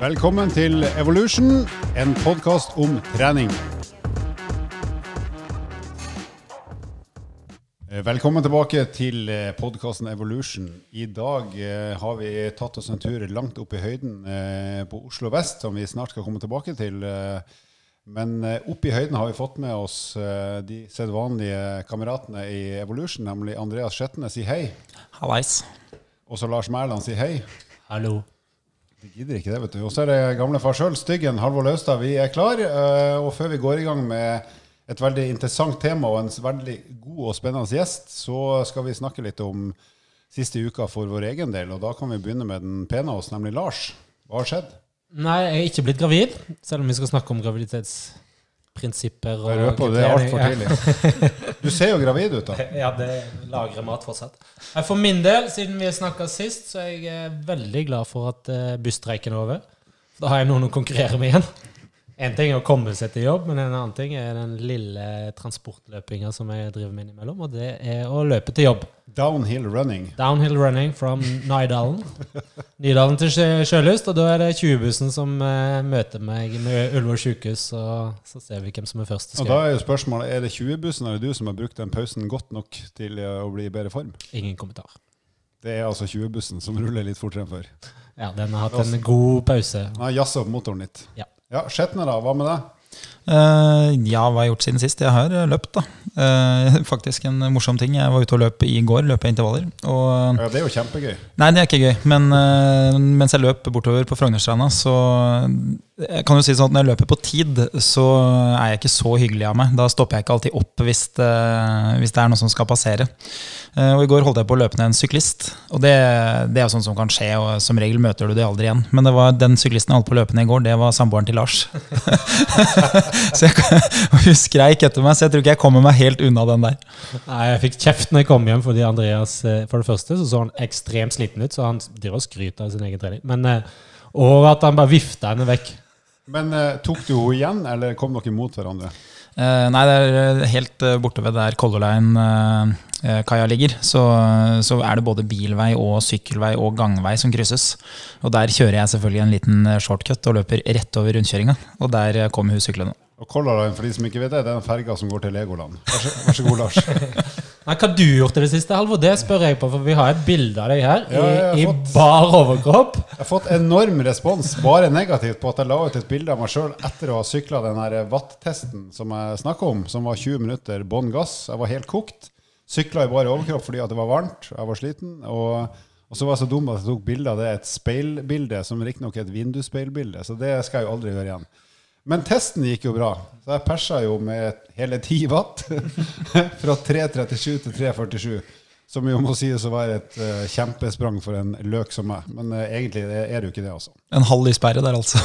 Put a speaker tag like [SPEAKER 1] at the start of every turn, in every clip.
[SPEAKER 1] Velkommen til Evolution, en podkast om trening. Eh, Velkommen tilbake til podkasten Evolution. I dag eh, har vi tatt oss en tur langt opp i høyden eh, på Oslo vest, som vi snart skal komme tilbake til. Eh, Men eh, opp i høyden har vi fått med oss eh, de sedvanlige kameratene i Evolution, nemlig Andreas Skjetne, si hei.
[SPEAKER 2] Hallais.
[SPEAKER 1] Også Lars Mæland, si hei.
[SPEAKER 2] Hallo.
[SPEAKER 1] De gidder ikke det, vet du. Og så er det gamle far sjøl, Styggen, Halvor Laustad. Vi er klar. eh, Og før vi går i gang med et veldig interessant tema og en veldig god og spennende gjest, så skal vi snakke litt om siste uka for vår egen del. Og da kan vi begynne med den pene av oss, nemlig Lars. Hva har skjedd?
[SPEAKER 3] Nei, jeg er ikke blitt gravid, selv om vi skal snakke om graviditetsprinsipper. og
[SPEAKER 1] Jeg røper det altfor tidlig. Du ser jo gravid ut, da.
[SPEAKER 3] Ja, det lagrer mat fortsatt. For min del, siden vi snakka sist, så er jeg eh, veldig glad for at eh, busstreiken er over. Da har jeg noen å konkurrere med igjen. En ting er å komme seg til jobb, men en annen ting er den lille transportløpinga som jeg driver med innimellom, og det er å løpe til jobb.
[SPEAKER 1] Downhill running.
[SPEAKER 3] Downhill running from Nydalen. Nydalen til Sjølyst, og da er det 20-bussen som eh, møter meg med Ullevål sykehus, og så ser vi hvem som er først
[SPEAKER 1] Og da er jo spørsmålet er det 20-bussen eller du som har brukt den pausen godt nok til eh, å bli i bedre form.
[SPEAKER 3] Ingen kommentar.
[SPEAKER 1] Det er altså 20-bussen som ruller litt fortere enn før.
[SPEAKER 3] Ja, den har hatt en god pause.
[SPEAKER 1] Nei, Jazza opp motoren litt.
[SPEAKER 3] Ja.
[SPEAKER 1] Ja, Skjetne, da. Hva med deg?
[SPEAKER 2] Uh, ja, hva har jeg gjort siden sist? Jeg har eh, løpt, da. Uh, faktisk en morsom ting. Jeg var ute og løp i går, løp jeg intervaller. Og
[SPEAKER 1] Ja, Det er jo kjempegøy.
[SPEAKER 2] Nei, det er ikke gøy. Men uh, mens jeg løp bortover på Frognerstranda, så jeg kan jo si sånn at når jeg løper på tid, så er jeg ikke så hyggelig av meg. Da stopper jeg ikke alltid opp hvis det, hvis det er noe som skal passere. Eh, og I går holdt jeg på å løpe ned en syklist. Og det, det er jo sånn som kan skje, og som regel møter du det aldri igjen. Men var den syklisten jeg holdt på å løpe ned i går, det var samboeren til Lars. så jeg, hun skreik etter meg, så jeg tror ikke jeg kommer meg helt unna den der.
[SPEAKER 3] Nei, Jeg fikk kjeft når jeg kom hjem fordi Andreas eh, For det første så så han ekstremt sliten ut, så han driver og skryter av sin egen trening. Men, eh, og at han bare vifta henne vekk.
[SPEAKER 1] Men eh, tok du henne igjen, eller kom dere mot hverandre?
[SPEAKER 2] Eh, nei, det er eh, helt eh, borte ved der Color Line-kaia ligger. Så, så er det både bilvei og sykkelvei og gangvei som krysses. Og der kjører jeg selvfølgelig en liten eh, shortcut og løper rett over rundkjøringa. Og der eh, kommer hun syklende.
[SPEAKER 1] Og Color Line, for de som ikke vet det, det er den ferga som går til Legoland. Vær så, vær så god, Lars.
[SPEAKER 3] Nei, Hva har du gjort i det siste, Halvor? Det spør jeg på, for vi har et bilde av deg her
[SPEAKER 1] Ja,
[SPEAKER 3] i, i
[SPEAKER 1] fått-
[SPEAKER 3] bar overkropp.
[SPEAKER 1] Jeg har fått enorm respons, bare negativt, på at jeg la ut et bilde av meg sjøl etter å ha sykla den watt-testen som jeg snakka om, som var 20 minutter bånn gass. Jeg var helt kokt. Sykla i bare overkropp fordi det var varmt, jeg var sliten. Og, og så var jeg så dum at jeg tok bilde av det, et speilbilde, som riktignok er et vindusspeilbilde. Så det skal jeg jo aldri gjøre igjen. Men testen gikk jo bra. Så jeg persa jo med hele 10 watt. Fra 3.37 til 3.47. Som jo må sies å være et uh, kjempesprang for en løk som meg. Men uh, egentlig er det jo ikke det, altså.
[SPEAKER 2] En halv lyspære der, altså.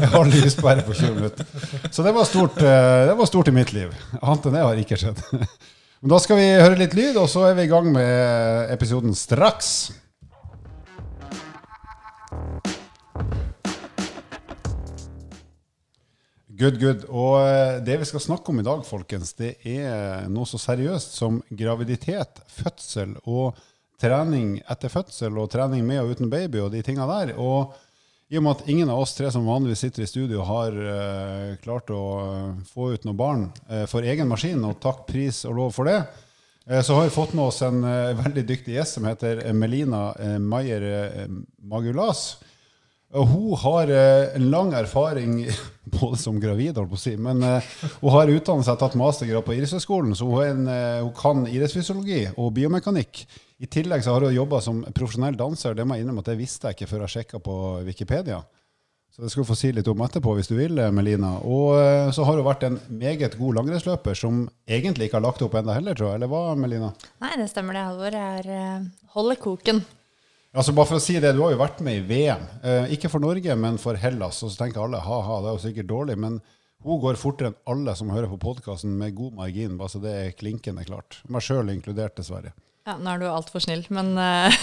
[SPEAKER 1] en har lyspære på 20 minutter. Så det var, stort, uh, det var stort i mitt liv. Annet enn det har ikke skjedd. Men da skal vi høre litt lyd, og så er vi i gang med episoden straks. Good, good. Og eh, det vi skal snakke om i dag, folkens, det er noe så seriøst som graviditet, fødsel og trening etter fødsel og trening med og uten baby og de tinga der. Og i og med at ingen av oss tre som vanligvis sitter i studio, har uh, klart å eh, få ut noen barn uh, for egen maskin, og takk, pris og lov for det, uh, så har vi fått med oss en veldig dyktig gjest som heter Melina eh, Magulas. Og hun har eh, en lang erfaring både som gravid, holdt på å si, men eh, hun har utdannet seg tatt mastergrad på Idrettshøgskolen, så hun, en, eh, hun kan idrettsfysiologi og biomekanikk. I tillegg så har hun jobba som profesjonell danser. Det må jeg innrømme at det visste jeg ikke før jeg sjekka på Wikipedia. Så det skal du få si litt om etterpå hvis du vil, eh, Melina. Og eh, så har hun vært en meget god langrennsløper som egentlig ikke har lagt opp enda heller, tror jeg. Eller hva, Melina?
[SPEAKER 4] Nei, det stemmer det, Halvor. Jeg er, eh, holder koken.
[SPEAKER 1] Altså bare for å si det, Du har jo vært med i VM. Eh, ikke for Norge, men for Hellas. Og så tenker alle ha-ha, det er jo sikkert dårlig. Men hun går fortere enn alle som hører på podkasten, med god margin. bare så det er klinkende klart. Meg sjøl inkludert, dessverre.
[SPEAKER 4] Ja, nå er du altfor snill, men, eh,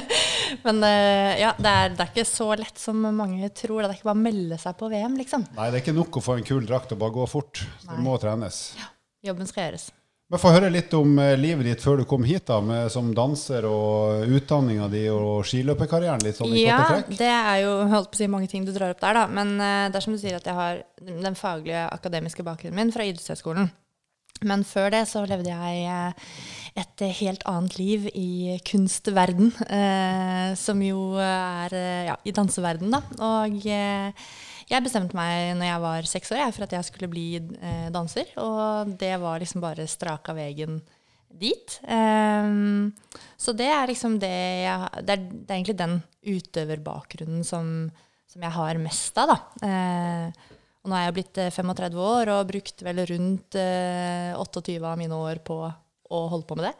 [SPEAKER 4] men eh, ja, det er, det er ikke så lett som mange tror. Det er ikke bare å melde seg på VM, liksom.
[SPEAKER 1] Nei, det er ikke nok å få en kul drakt og bare gå fort. Det
[SPEAKER 4] Nei.
[SPEAKER 1] må trenes.
[SPEAKER 4] Ja, Jobben skal gjøres.
[SPEAKER 1] Men Få høre litt om eh, livet ditt før du kom hit, da, med, som danser og utdanninga di og skiløperkarrieren. litt sånn i
[SPEAKER 4] Ja, det er jo holdt på å si mange ting du drar opp der, da. Men uh, det er som du sier at jeg har den faglige akademiske bakgrunnen min fra idrettshøyskolen. Men før det så levde jeg eh, et helt annet liv i kunstverden, uh, som jo er uh, ja, i danseverden, da. Og jeg bestemte meg når jeg var seks år for at jeg skulle bli eh, danser, og det var liksom bare straka veien dit. Ehm, så det er liksom det jeg Det er, det er egentlig den utøverbakgrunnen som, som jeg har mest av, da. Eh, og nå er jeg blitt eh, 35 år og brukt vel rundt eh, 28 av mine år på å holde på med det.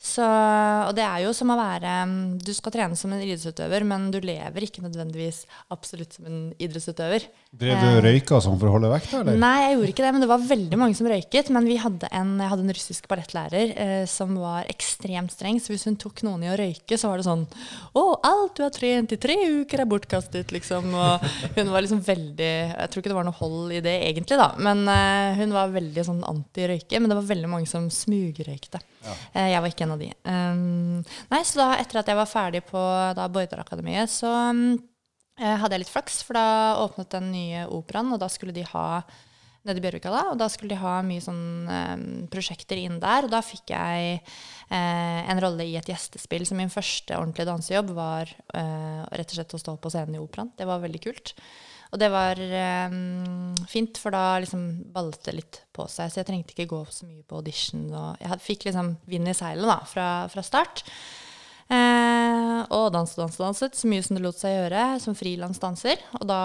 [SPEAKER 4] Så, og det er jo som å være mm, Du skal trene som en idrettsutøver, men du lever ikke nødvendigvis absolutt som en idrettsutøver.
[SPEAKER 1] Drev du røyka sånn for å holde vekta, eller?
[SPEAKER 4] Nei, jeg gjorde ikke det, men det var veldig mange som røyket. Men vi hadde en, jeg hadde en russisk ballettlærer eh, som var ekstremt streng. Så hvis hun tok noen i å røyke, så var det sånn Å, alt du har trent i tre uker, er bortkastet, liksom. Og hun var liksom veldig Jeg tror ikke det var noe hold i det egentlig, da. Men eh, hun var veldig sånn anti-røyke. Men det var veldig mange som smugrøykte. Eh, jeg var ikke en av de. Um, nei, så da, etter at jeg var ferdig på da, Bordarakademiet, så um, hadde jeg litt flaks, for da åpnet den nye operaen, og da skulle de ha nede i Bjørvika da, og da skulle de ha mye sånn um, prosjekter inn der, og da fikk jeg uh, en rolle i et gjestespill, så min første ordentlige dansejobb var uh, rett og slett å stå på scenen i operaen. Det var veldig kult. Og det var um, fint, for da liksom ballet det litt på seg, så jeg trengte ikke gå så mye på audition, og jeg fikk liksom vind i seilet da, fra, fra start. Eh, og danset, danset, danset, så mye som det lot seg gjøre som frilansdanser. Og da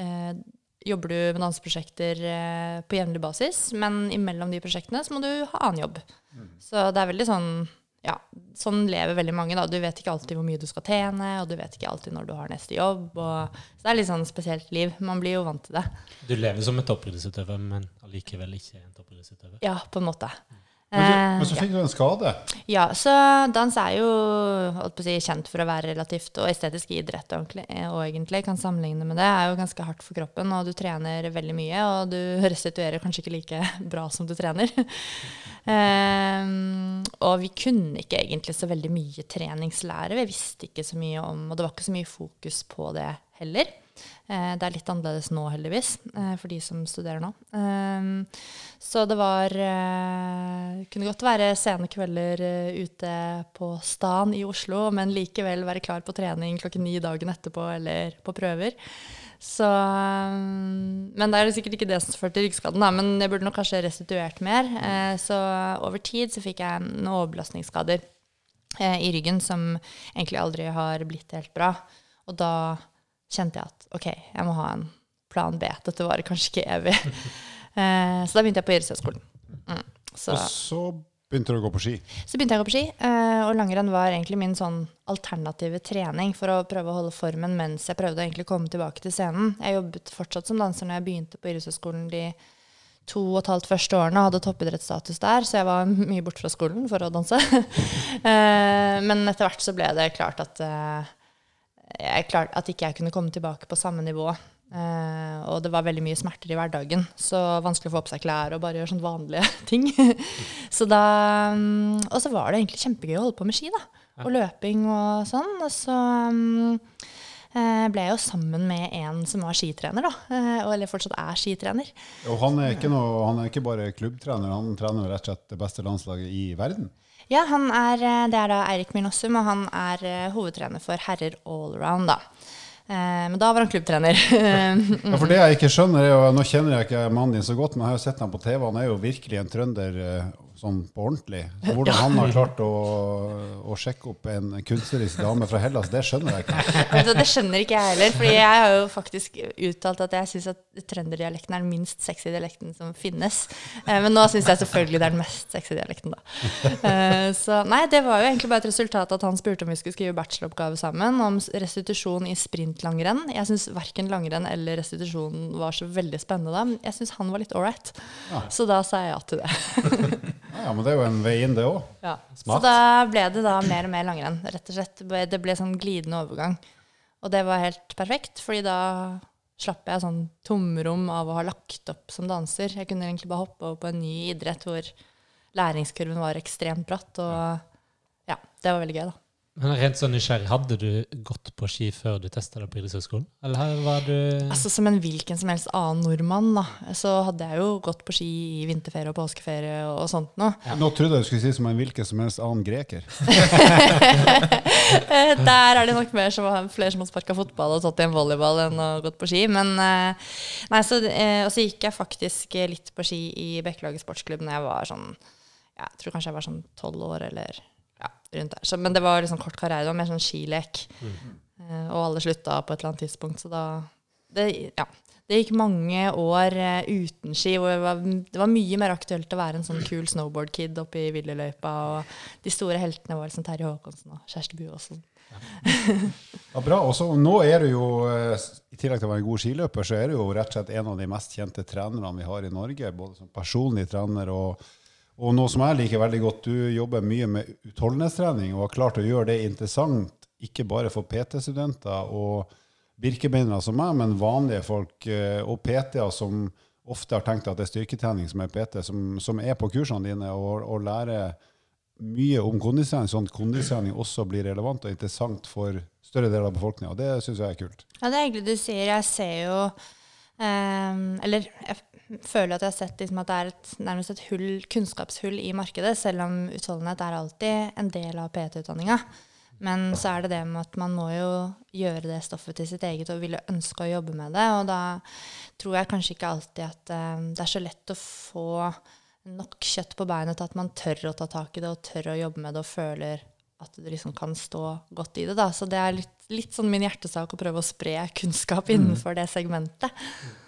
[SPEAKER 4] eh, jobber du med danseprosjekter eh, på jevnlig basis, men imellom de prosjektene så må du ha annen jobb. Så det er veldig sånn ja, sånn lever veldig mange. da. Du vet ikke alltid hvor mye du skal tjene, og du vet ikke alltid når du har neste jobb. Og, så det er litt sånn spesielt liv. Man blir jo vant til det.
[SPEAKER 3] Du lever som en toppidrettsutøver, men allikevel ikke en toppidrettsutøver.
[SPEAKER 4] Ja, på en måte.
[SPEAKER 1] Men så,
[SPEAKER 4] Eh,
[SPEAKER 1] men så fikk du en skade.
[SPEAKER 4] Ja, så dans er jo si, kjent for å være relativt og estetisk idrett ordentlig, eh, og egentlig kan sammenligne med det. er jo ganske hardt for kroppen, og du trener veldig mye, og du restituerer kanskje ikke like bra som du trener. um, og vi kunne ikke egentlig så veldig mye treningslære. Vi visste ikke så mye om Og det var ikke så mye fokus på det heller. Eh, det er litt annerledes nå, heldigvis, eh, for de som studerer nå. Ehm, så det var eh, Kunne godt være sene kvelder ute på stan i Oslo, men likevel være klar på trening klokken ni dagen etterpå eller på prøver. Så, um, men det er sikkert ikke det som førte til ryggskaden, da, men jeg burde nok kanskje restituert mer. Så over tid så fikk jeg noen overbelastningsskader i ryggen som egentlig aldri har blitt helt bra. Og da kjente jeg at ok, jeg må ha en plan B. Dette varer kanskje ikke evig. Eh, så da begynte jeg på idrettshøyskolen. Mm. Så,
[SPEAKER 1] Og så begynte du å gå på ski.
[SPEAKER 4] så begynte jeg å gå på ski, eh, og langrenn var egentlig min sånn alternative trening for å prøve å holde formen mens jeg prøvde å komme tilbake til scenen. Jeg jobbet fortsatt som danser når jeg begynte på idrettshøyskolen de to og et halvt første årene og hadde toppidrettsstatus der, så jeg var mye borte fra skolen for å danse. Eh, Men etter hvert så ble det klart at jeg klart at ikke jeg kunne komme tilbake på samme nivå. Eh, og det var veldig mye smerter i hverdagen, så vanskelig å få på seg klær og bare gjøre sånne vanlige ting. så da, mm, og så var det egentlig kjempegøy å holde på med ski, da. Og løping og sånn. Og så mm, eh, ble jeg jo sammen med en som var skitrener, da. Eh, eller fortsatt er skitrener.
[SPEAKER 1] Og han er ikke, noe, han er ikke bare klubbtrener, han trener rett og slett det beste landslaget i verden.
[SPEAKER 4] Ja, er, eh, det er da Eirik Myrnossum, og han er eh, hovedtrener for herrer allround, da. Eh, men da var han klubbtrener.
[SPEAKER 1] Ja, for det jeg ikke skjønner, er jo, Nå kjenner jeg ikke mannen din så godt, men jeg har jo sett ham på TV. Han er jo virkelig en trønder sånn på ordentlig. Så hvordan han har klart å, å sjekke opp en kunstnerisk dame fra Hellas, det skjønner jeg ikke.
[SPEAKER 4] Vet det skjønner ikke jeg heller, for jeg har jo faktisk uttalt at jeg syns at trønderdialekten er den minst sexy dialekten som finnes. Eh, Men nå syns jeg selvfølgelig det er den mest sexy dialekten, da. Eh, Så nei, det var jo egentlig bare et resultat at han spurte om vi skulle skrive bacheloroppgave sammen om restitusjon i sprintlangrenn. Jeg syns verken langrenn eller restitusjon var så veldig spennende da, jeg syns han var litt ålreit. Så da sa jeg ja til det.
[SPEAKER 1] Ja, men det er jo en vei inn, det òg.
[SPEAKER 4] Ja. Så da ble det da mer og mer langrenn. Rett og slett. Det ble sånn glidende overgang. Og det var helt perfekt, fordi da slapp jeg sånn tomrom av å ha lagt opp som danser. Jeg kunne egentlig bare hoppe over på en ny idrett hvor læringskurven var ekstremt bratt. Og ja, det var veldig gøy, da.
[SPEAKER 3] Men rent sånn nysgjerrig, hadde du gått på ski før du testa deg på idrettshøyskolen? Eller her var du
[SPEAKER 4] Altså Som en hvilken som helst annen nordmann, da, så hadde jeg jo gått på ski i vinterferie og påskeferie og, sånt noe.
[SPEAKER 1] Nå trodde jeg du skulle si som en hvilken som helst annen greker.
[SPEAKER 4] Der er det nok mer som, flere som har sparka fotball og tatt i en volleyball enn å gått på ski. Men eh, nei, så, eh, og så gikk jeg faktisk litt på ski i Bekkelaget sportsklubb når jeg var sånn Jeg tror kanskje jeg var sånn tolv år eller ja, rundt der. Så, men det var liksom kort karriere. Det var mer sånn skilek. Eh, og alle slutta på et eller annet tidspunkt, så da det, ja. Det gikk mange år uh, uten ski. hvor det var, det var mye mer aktuelt å være en sånn kul snowboard-kid oppe i Villeløypa. Og de store heltene var liksom Terje Håkonsen og Kjersti Buåsen.
[SPEAKER 1] Ja, bra. Og så nå er du jo, eh, i tillegg til å være en god skiløper, så er du jo rett og slett en av de mest kjente trenerne vi har i Norge. Både som personlig trener og, og noe som jeg liker veldig godt, du jobber mye med utholdenhetstrening og har klart å gjøre det interessant, ikke bare for PT-studenter og birkebeinere som meg, men vanlige folk eh, og PT-er som ofte har tenkt at det er styrketrening som er PT, som, som er på kursene dine og, og lærer mye om kondistrening, sånn at kondistrening også blir relevant og interessant for større deler av befolkninga. Det syns jeg er kult.
[SPEAKER 4] Ja, det er egentlig du sier. Jeg ser jo ehm, Eller jeg føler at jeg har sett liksom at det er et, nærmest et hull, kunnskapshull i markedet, selv om utholdenhet er alltid en del av PT-utdanninga. Men så er det det med at man må jo gjøre det stoffet til sitt eget og ville ønske å jobbe med det. Og da tror jeg kanskje ikke alltid at uh, det er så lett å få nok kjøtt på beinet til at man tør å ta tak i det og tør å jobbe med det og føler at du liksom kan stå godt i det. Da. Så det er litt, litt sånn min hjertesak å prøve å spre kunnskap innenfor det segmentet.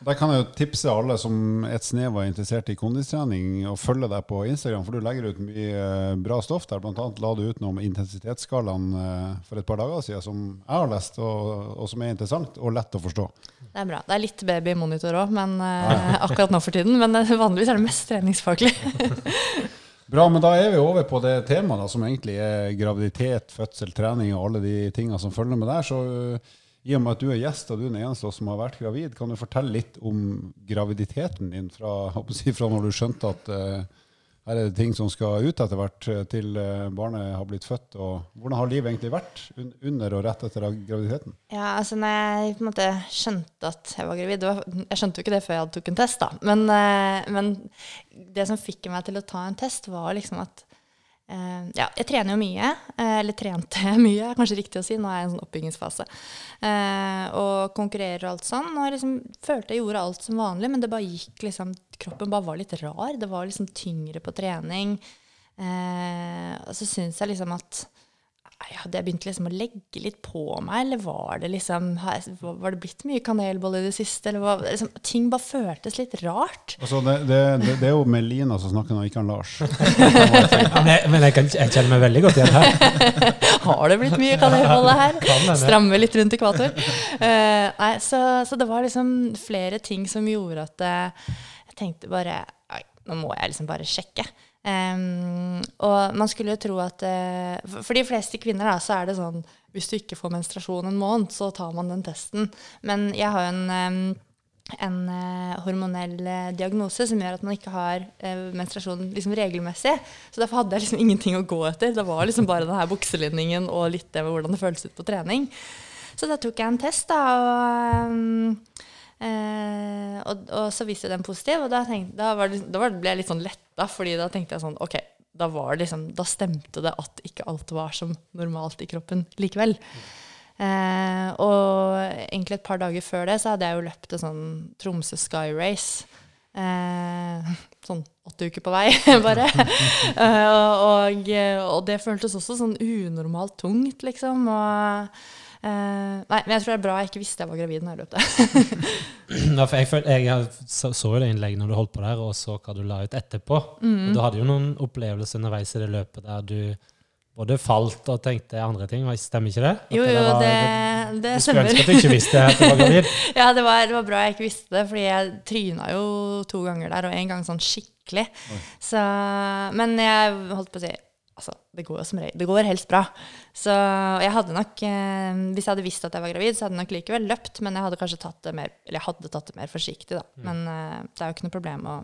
[SPEAKER 1] Der kan jeg jo tipse alle som et snev er interessert i kondistrening, å følge deg på Instagram, for du legger ut mye eh, bra stoff der. Blant annet la du ut noe om intensitetsskalaen eh, for et par dager siden som jeg har lest, og, og som er interessant og lett å forstå.
[SPEAKER 4] Det er bra. Det er litt babymonitor òg, men eh, akkurat nå for tiden. Men vanligvis er det mest treningsfaglig.
[SPEAKER 1] Bra, men da er vi over på det temaet da, som egentlig er graviditet, fødsel, trening og alle de tingene som følger med der. Så uh, i og med at du er gjest og du er den eneste som har vært gravid, kan du fortelle litt om graviditeten din fra, fra når du skjønte at uh, her er det ting som skal ut etter hvert uh, til uh, barnet har blitt født. Og hvordan har livet egentlig vært under og rett etter graviditeten?
[SPEAKER 4] Ja, altså når jeg på en måte skjønte at jeg var gravid var, Jeg skjønte jo ikke det før jeg tok en test, da. Men, eh, men det som fikk meg til å ta en test, var liksom at eh, Ja, jeg trener jo mye. eh, eller trente mye, er kanskje riktig å si. Nå er jeg i en sånn oppbyggingsfase. Eh, og konkurrerer og alt sånn. Og jeg liksom følte jeg gjorde alt som vanlig, men det bare gikk liksom Kroppen bare var litt rar. Det var liksom tyngre på trening. Eh, og så syns jeg liksom at Hadde jeg begynt liksom å legge litt på meg, eller var det liksom Var det blitt mye kanelbolle i det siste? Eller var, liksom, ting bare føltes litt rart.
[SPEAKER 1] Altså, det, det, det, det er jo Melina som snakker nå, ikke han Lars.
[SPEAKER 3] Men jeg, men jeg, kan, jeg kjenner meg veldig godt igjen her.
[SPEAKER 4] Har det blitt mye kanelbolle her? Stramme litt rundt ekvator. Uh, nei, så, så det var liksom flere ting som gjorde at uh, jeg tenkte bare nå må jeg liksom bare sjekke. Em, og man skulle jo tro at uh, for, de fleste kvinner da, så er det sånn hvis du ikke får menstruasjon en måned, så tar man den testen. Men jeg har jo en en eh, hormonell eh, diagnose som gjør at man ikke har menstruasjon liksom regelmessig. Så derfor hadde jeg liksom ingenting å gå etter. Det var liksom bare denne bukselinningen og litt det med hvordan det føles ut på trening. Så da tok jeg en test, da, og, um, eh, og, og så viste den positiv. Og da, tenkte, da, det, da ble jeg litt sånn letta, fordi da tenkte jeg sånn Ok, da, det liksom, da stemte det at ikke alt var som normalt i kroppen likevel. Eh, og egentlig et par dager før det så hadde jeg jo løpt en sånn Tromsø Sky Race. Eh, sånn åtte uker på vei, bare. Eh, og, og, og det føltes også sånn unormalt tungt, liksom. Og, eh, nei, men jeg tror det er bra jeg ikke visste jeg var gravid når jeg løp det.
[SPEAKER 3] Ja, jeg, følte, jeg så, så jo det innlegget når du holdt på der, og så hva du la ut etterpå.
[SPEAKER 4] Mm.
[SPEAKER 3] Du hadde jo noen opplevelser underveis i det løpet der du både falt og tenkte andre ting. Stemmer ikke det? At
[SPEAKER 4] Jo, jo,
[SPEAKER 3] var-
[SPEAKER 4] det, det
[SPEAKER 3] Du skulle ønske at du ikke visste at du var gravid.
[SPEAKER 4] Ja, det var, det var bra jeg ikke visste det, fordi jeg tryna jo to ganger der, og en gang sånn skikkelig. Så, men jeg holdt på å si Altså, det går jo som regel Det går helst bra. Så jeg hadde nok eh, Hvis jeg hadde visst at jeg var gravid, så hadde jeg nok likevel løpt, men jeg hadde kanskje tatt det mer Eller jeg hadde tatt det mer forsiktig, da. Men eh, det er jo ikke noe problem å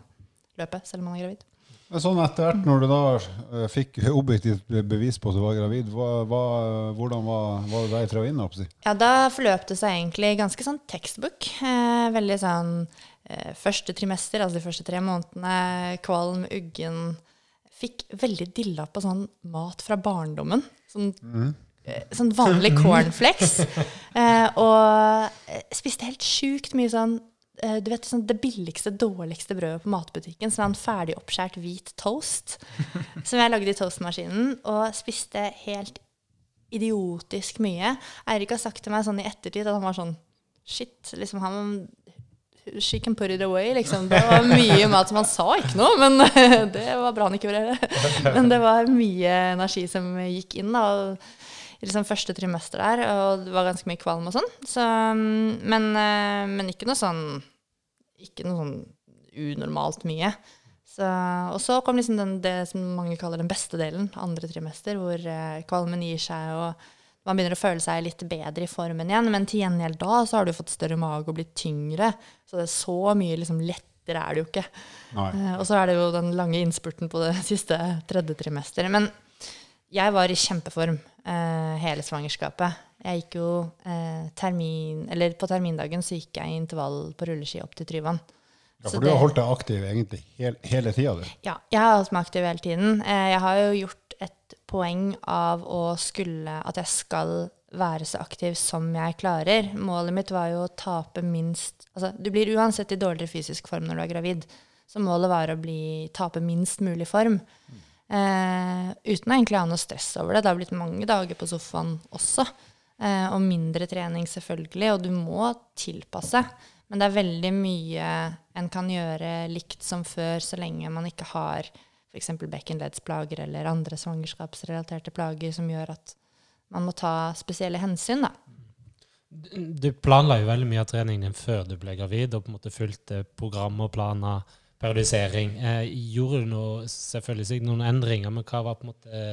[SPEAKER 4] løpe selv om man er gravid.
[SPEAKER 1] Men sånn etter hvert, når du da uh, fikk objektivt bevis på at du var gravid, hva, hva, hvordan var, var det deg fra inn? Oppsi?
[SPEAKER 4] Ja, da forløp det seg egentlig ganske sånn tekstbok. Eh, veldig sånn eh, første trimester, altså de første tre månedene, kvalm, uggen. Fikk veldig dilla på sånn mat fra barndommen. Sånn, mm. sånn vanlig cornflakes. Eh, og eh, spiste helt sjukt mye sånn eh, du vet, sånn Det billigste, dårligste brødet på matbutikken. Sånn ferdig oppskjært hvit toast. Som jeg lagde i toastmaskinen. Og spiste helt idiotisk mye. Eirik har sagt til meg sånn i ettertid at han var sånn Shit, liksom han She can put it away, liksom. Det var mye mat som han sa ikke noe, men det var bra han ikke gjorde det. Men det var mye energi som gikk inn da, liksom første trimester der, og det var ganske mye kvalm og sånn. Så, men, eh, men ikke noe sånn Ikke noe sånn unormalt mye. Så, og så kom liksom den, det som mange kaller den beste delen, andre trimester, hvor eh, kvalmen gir seg, og man begynner å føle seg litt bedre i formen igjen. Men til gjengjeld da så har du fått større mage og blitt tyngre. Så det er så mye liksom lettere er det jo ikke. Eh, og så er det jo den lange innspurten på det siste tredje trimester. Men jeg var i kjempeform uh, hele svangerskapet. Jeg gikk jo eh, termin, eller På termindagen så gikk jeg i intervall på rulleski opp til Tryvann.
[SPEAKER 1] Ja,
[SPEAKER 4] Så
[SPEAKER 1] for du har holdt deg aktiv egentlig hele, hele tida, du.
[SPEAKER 4] Ja, jeg har holdt meg aktiv hele tiden. Eh, Jeg har jo gjort poeng av å skulle At jeg skal være så aktiv som jeg klarer. Målet mitt var jo å tape minst Altså, du blir uansett i dårligere fysisk form når du er gravid. Så målet var å bli, tape minst mulig form. Eh, uten å egentlig ha noe stress over det. Det har blitt mange dager på sofaen også. Eh, og mindre trening, selvfølgelig. Og du må tilpasse. Men det er veldig mye en kan gjøre likt som før, så lenge man ikke har f.eks. bekkenleddsplager eller andre svangerskapsrelaterte plager som gjør at man må ta spesielle hensyn. Da.
[SPEAKER 3] Du planla jo veldig mye av treningen din før du ble gravid, og på en måte fulgte program og planer, periodisering. Eh, gjorde du noe, selvfølgelig noen endringer, men hva var på en måte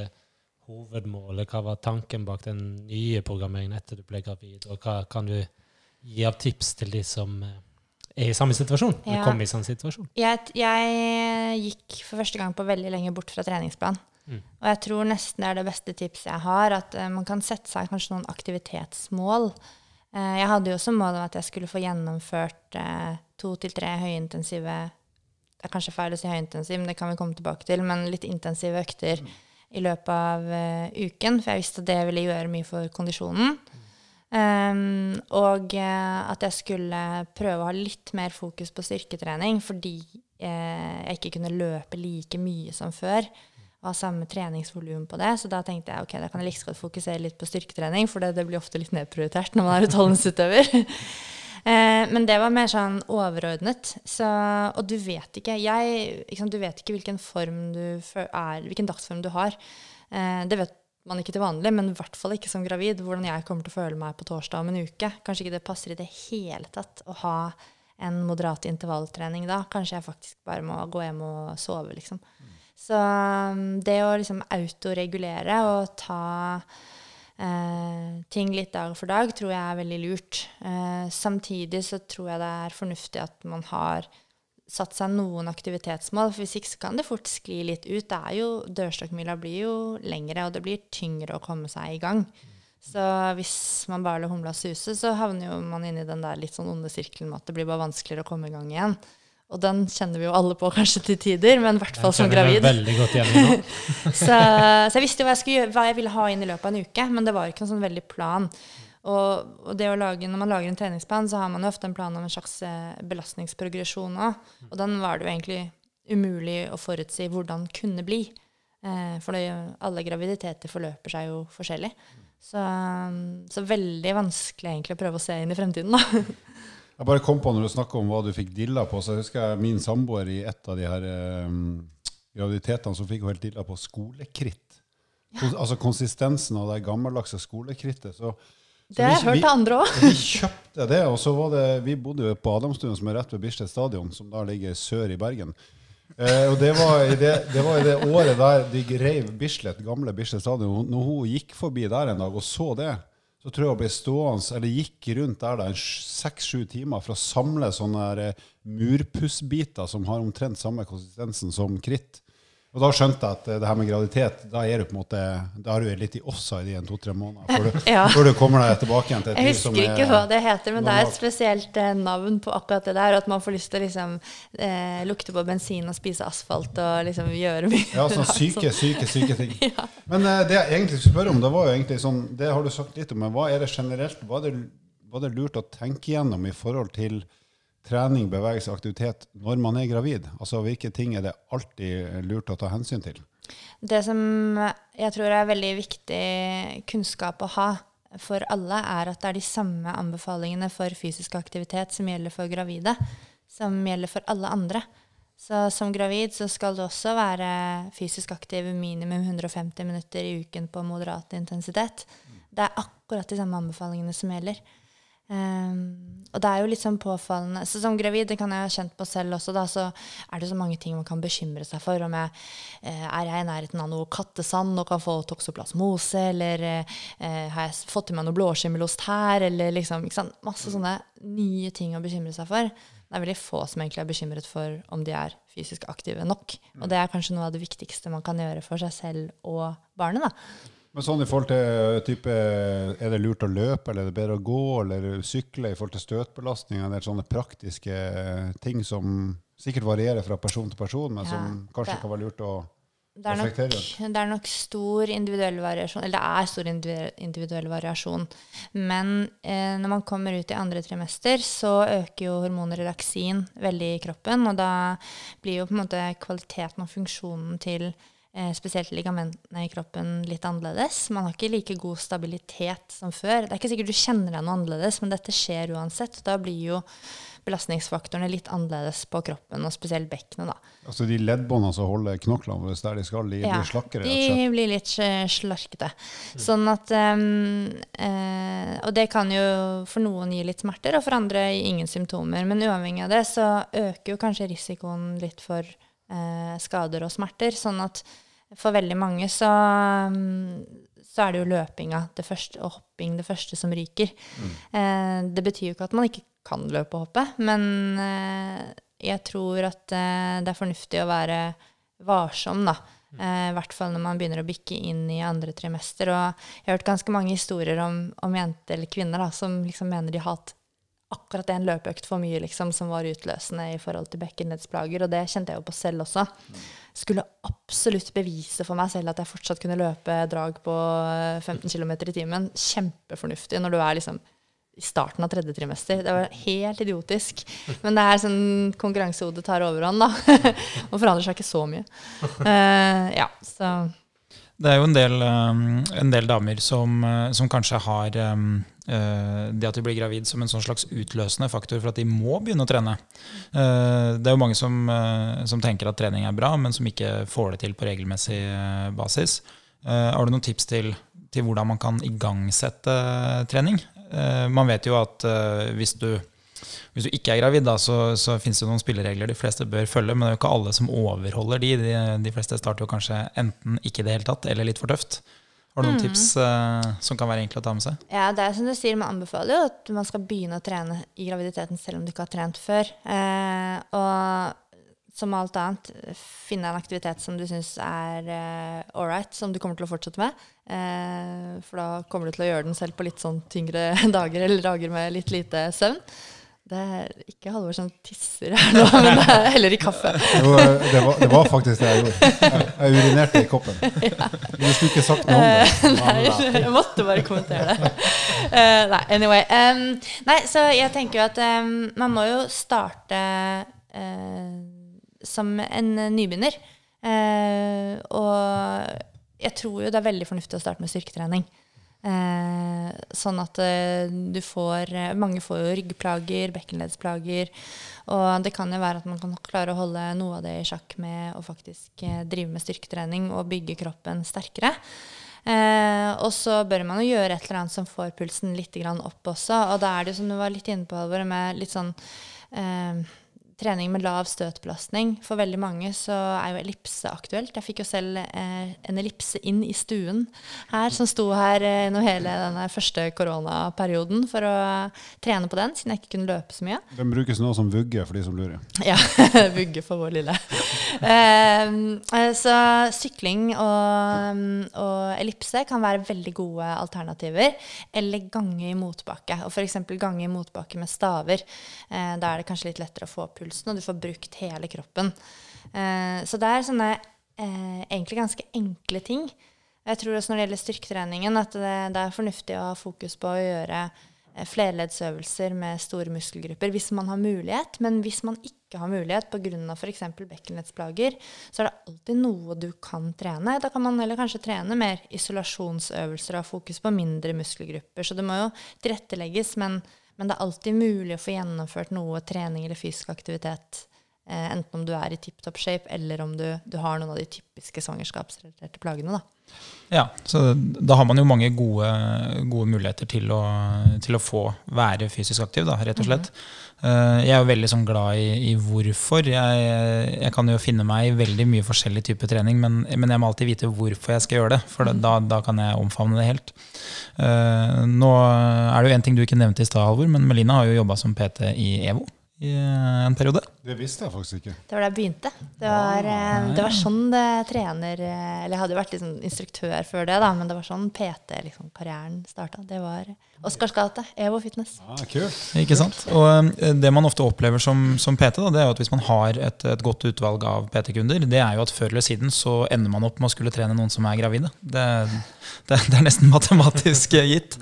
[SPEAKER 3] hovedmålet? Hva var tanken bak den nye programmeringen etter du ble gravid? Og hva kan du gi av tips til de som eh, i samme situasjon?
[SPEAKER 4] Ja.
[SPEAKER 3] Kom i samme situasjon?
[SPEAKER 4] Jeg, jeg gikk for første gang på veldig lenge bort fra treningsplan.
[SPEAKER 3] Mm.
[SPEAKER 4] Og jeg tror nesten det er det beste tipset jeg har, at uh, man kan sette seg kanskje noen aktivitetsmål. Uh, jeg hadde jo som mål om at jeg skulle få gjennomført uh, to til tre høyintensive Det er kanskje feil å si høyintensiv, men det kan vi komme tilbake til. Men litt intensive økter i løpet av uken, for jeg visste at det ville gjøre mye for kondisjonen. Um, og eh, at jeg skulle prøve å ha litt mer fokus på styrketrening fordi eh, jeg ikke kunne løpe like mye som før. Og ha samme treningsvolum på det. Så da tenkte jeg ok, da kan jeg like godt fokusere litt på styrketrening, for det, det blir ofte litt nedprioritert når man er utholdenhetsutøver. Eh, men det var mer sånn overordnet. Så, og du vet ikke, jeg, liksom, du vet ikke hvilken form du er, hvilken dagsform du har. Eh, det vet man ikke til vanlig, men i hvert fall ikke som gravid. Hvordan jeg kommer til å føle meg på torsdag om en uke. Kanskje ikke det passer i det hele tatt å ha en moderat intervalltrening da. Kanskje jeg faktisk bare må gå hjem og sove, liksom. Så um, det å liksom autoregulere og ta eh, ting litt dag for dag, tror jeg er veldig lurt. Eh, samtidig så tror jeg det er fornuftig at man har satt seg noen aktivitetsmål, for hvis ikke så kan det fort skli litt ut. Det er jo, Dørstokkmila blir jo lengre, og det blir tyngre å komme seg i gang. Så hvis man bare lar humla suse, så havner jo man inn i den der litt sånn onde sirkelen med at det blir bare vanskeligere å komme i gang igjen. Og den kjenner vi jo alle på kanskje til tider, men i hvert fall som gravid. Så, så jeg visste jo hva jeg, skulle hva jeg ville ha inn i løpet av en uke, men det var ikke noen sånn veldig plan. Og, og lage, når man lager en treningsplan, så har man jo ofte en plan om en slags eh, belastningsprogresjon òg. Og den var det jo egentlig umulig å forutsi hvordan kunne bli. Eh, for det, alle graviditeter forløper seg jo forskjellig. Så, så veldig vanskelig egentlig å prøve å se inn i fremtiden, da.
[SPEAKER 1] Jeg bare kom på når du snakka om hva du fikk dilla på, så husker jeg min samboer i et av de her um, graviditetene som fikk hun helt dilla på skolekritt. Ja. Altså konsistensen av det gammeldagse skolekrittet. Så
[SPEAKER 4] Det har jeg hørt av andre òg.
[SPEAKER 1] Vi kjøpte det, og så var det Vi bodde på Adamstuen, som er rett ved Bislett stadion, som da ligger sør i Bergen. Eh, og det var, i det, det var i det året der de reiv Bislett, gamle Bislett stadion. Når hun gikk forbi der en dag og så det, så tror jeg hun ble stående, eller gikk rundt der da, en seks-sju timer for å samle sånne eh, murpussbiter som har omtrent samme konsistensen som kritt. Og da skjønte jeg at eh, det her med graviditet, da er du på en måte, da er du litt i offside i en to-tre måneder. Før du,
[SPEAKER 4] Ja.
[SPEAKER 1] før du kommer deg tilbake igjen til et liv som er Jeg
[SPEAKER 4] husker ikke hva det heter, men det er et spesielt eh, navn på akkurat det der. At man får lyst til å liksom, eh, lukte på bensin og spise asfalt og liksom gjøre mye
[SPEAKER 1] Ja, sånn syke, syke, syke ting. Men eh, det jeg egentlig skulle spørre om, det var jo egentlig sånn, det har du sagt litt om, men hva er det generelt, hva er det, hva er det lurt å tenke gjennom i forhold til trening, bevegelse, aktivitet når man er gravid? Altså hvilke ting er det alltid lurt å ta hensyn til?
[SPEAKER 4] Det som jeg tror er veldig viktig kunnskap å ha for alle, er at det er de samme anbefalingene for fysisk aktivitet som gjelder for gravide, som gjelder for alle andre. Så som gravid så skal du også være fysisk aktiv minimum 150 minutter i uken på moderat intensitet. Det er akkurat de samme anbefalingene som gjelder. Ehm, og det er jo litt sånn påfallende så Som gravid, det kan jeg ha kjent på selv også, da, så er det så mange ting man kan bekymre seg for. Om jeg eh, er jeg i nærheten av noe kattesand og kan få toksoplasmose, eller eh, har jeg fått i meg noe blåskimmelost her, eller liksom ikke sant? Masse sånne nye ting å bekymre seg for. Det er veldig få som egentlig er bekymret for om de er fysisk aktive nok. Og det er kanskje noe av det viktigste man kan gjøre for seg selv og barnet. da.
[SPEAKER 1] Men sånn i forhold til type, er det lurt å løpe, eller er det bedre å gå, eller sykle i forhold til støtbelastning, eller sånne praktiske ting som sikkert varierer fra person til person, men
[SPEAKER 4] Ja,
[SPEAKER 1] som kanskje
[SPEAKER 4] det-
[SPEAKER 1] kan være lurt å
[SPEAKER 4] Det er, nok, det er nok stor individuell variasjon, eller det er stor individuell, variasjon. Men eh, når man kommer ut i andre trimester, så øker jo hormonet relaksin veldig i kroppen. Og da blir jo på en måte kvaliteten og funksjonen til eh, spesielt ligamentene i kroppen litt annerledes. Man har ikke like god stabilitet som før. Det er ikke sikkert du kjenner deg noe annerledes, men dette skjer uansett. Da blir jo belastningsfaktorene litt annerledes på kroppen, og spesielt bekkenet, da.
[SPEAKER 1] Altså de leddbåndene som holder knoklene våre der de skal, de
[SPEAKER 4] Ja,
[SPEAKER 1] blir slakkere, Ja.
[SPEAKER 4] De blir litt eh, slarkete. Sånn at um, eh, Og det kan jo for noen gi litt smerter, og for andre ingen symptomer. Men uavhengig av det så øker jo kanskje risikoen litt for eh, skader og smerter. Sånn at for veldig mange så, mm, så er det jo løpinga det første, og hopping det første som ryker. Eh, det betyr jo ikke at man ikke kan løpe og hoppe, men eh, jeg tror at eh, det er fornuftig å være varsom, da. Eh, I hvert fall når man begynner å bikke inn i andre trimester. Og jeg har hørt ganske mange historier om, om jenter eller kvinner da, som liksom mener de har hatt akkurat en løpeøkt for mye liksom, som var utløsende i forhold til bekkenleddsplager. Og det kjente jeg jo på selv også. Skulle absolutt bevise for meg selv at jeg fortsatt kunne løpe drag på eh, 15 km i timen. Kjempefornuftig når du er liksom i starten av tredje trimester. Det var helt idiotisk. Men det er sånn konkurransehodet tar overhånd, da. Og forandrer seg ikke så mye. Uh, ja, så
[SPEAKER 2] Det er jo en del, um, en del damer som, uh, som kanskje har um, uh, det at de blir gravid som en sånn slags utløsende faktor for at de må begynne å trene. Uh, det er jo mange som, som tenker at trening er bra, men som ikke får det til på regelmessig basis. Har du noen tips til, til hvordan man kan igangsette trening? Man vet jo at hvis du hvis du ikke er gravid, da, så, så finnes det noen spilleregler de fleste bør følge, men det er jo ikke alle som overholder de. De, de fleste starter jo kanskje enten ikke i det hele tatt, eller litt for tøft. Har du noen tips uh, som kan være enkle å ta med seg?
[SPEAKER 4] Ja, det er som du sier, Man anbefaler jo at man skal begynne å trene i graviditeten selv om du ikke har trent før. Eh, og som alt annet, finne en aktivitet som du syns er eh, ålreit, som du kommer til å fortsette med. Eh, for da kommer du til å gjøre den selv på litt sånn tyngre dager, eller dager med litt lite søvn. Det er ikke Halvor som tisser her nå, men det er heller i kaffe.
[SPEAKER 1] Jo, det, var, det var faktisk det jeg gjorde. Jeg, jeg urinerte i koppen. Men du skulle ikke sagt noe om det.
[SPEAKER 4] Nei, jeg måtte bare kommentere det. Uh, nei, anyway. Um, nei, så jeg tenker jo at um, man må jo starte uh, som en nybegynner. Uh, og jeg tror jo det er veldig fornuftig å starte med styrketrening. Eh, sånn at eh, du får eh, Mange får jo ryggplager, bekkenleddsplager. Og det kan jo være at man kan klare å holde noe av det i sjakk med å faktisk eh, drive med styrketrening og bygge kroppen sterkere. Eh, og så bør man jo gjøre et eller annet som får pulsen litt opp også. Og da er det jo som du var litt inne på, Alvor, med litt sånn eh, trening med lav støtbelastning. For veldig mange så er jo ellipse aktuelt. Jeg fikk jo selv eh, en ellipse inn i stuen her, som sto her eh, gjennom hele denne første koronaperioden for å trene på den, siden jeg ikke kunne løpe så mye.
[SPEAKER 1] Den brukes nå som vugge for de som lurer.
[SPEAKER 4] Ja, vugge for vår lille. Ehm, eh, så sykling og, og ellipse kan være veldig gode alternativer. Eller gange i motbakke. Og f.eks. gange i motbakke med staver. Eh, da er det kanskje litt lettere å få pulsen, og du får brukt hele kroppen. Eh, så det er sånne eh, egentlig ganske enkle ting. Jeg tror også når det gjelder styrketreningen, at det, det er fornuftig å ha fokus på å gjøre eh, flerleddsøvelser med store muskelgrupper hvis man har mulighet. Men hvis man ikke har mulighet pga. f.eks. bekkenlettsplager, så er det alltid noe du kan trene. Da kan man heller kanskje trene mer isolasjonsøvelser og ha fokus på mindre muskelgrupper. Så det må jo tilrettelegges, men, men det er alltid mulig å få gjennomført noe trening eller fysisk aktivitet. Eh, enten om du er i tipp topp shape, eller om du, du, har noen av de typiske svangerskapsrelaterte plagene. da.
[SPEAKER 2] Ja, så da har man jo mange gode, gode muligheter til å, til å, få være fysisk aktiv, da, rett og slett. Mm -hmm. Jeg er jo veldig sånn glad i, i hvorfor. Jeg, jeg, kan jo finne meg i veldig mye forskjellig type trening, men, men, jeg må alltid vite hvorfor jeg skal gjøre det, for da, da kan jeg omfavne det helt. Eh, nå er det jo en ting du ikke nevnte i stad, Halvor, men Melina har jo jobba som PT i EVO i eh, en periode.
[SPEAKER 1] Det visste jeg faktisk ikke.
[SPEAKER 4] Det var da jeg begynte. Det var, ah, det var sånn det trener eh, Eller jeg hadde jo vært liksom instruktør før det, da, men det var sånn PT-karrieren liksom, starta. Det var Oscars gate, EVO Fitness.
[SPEAKER 1] Ah, kult.
[SPEAKER 2] Ikke sant? Og det man ofte opplever som, som PT, da, det er jo at hvis man har et, et godt utvalg av PT-kunder, det er jo at før eller siden så ender man opp med å skulle trene noen som er gravide. Det, det, det er nesten matematisk gitt.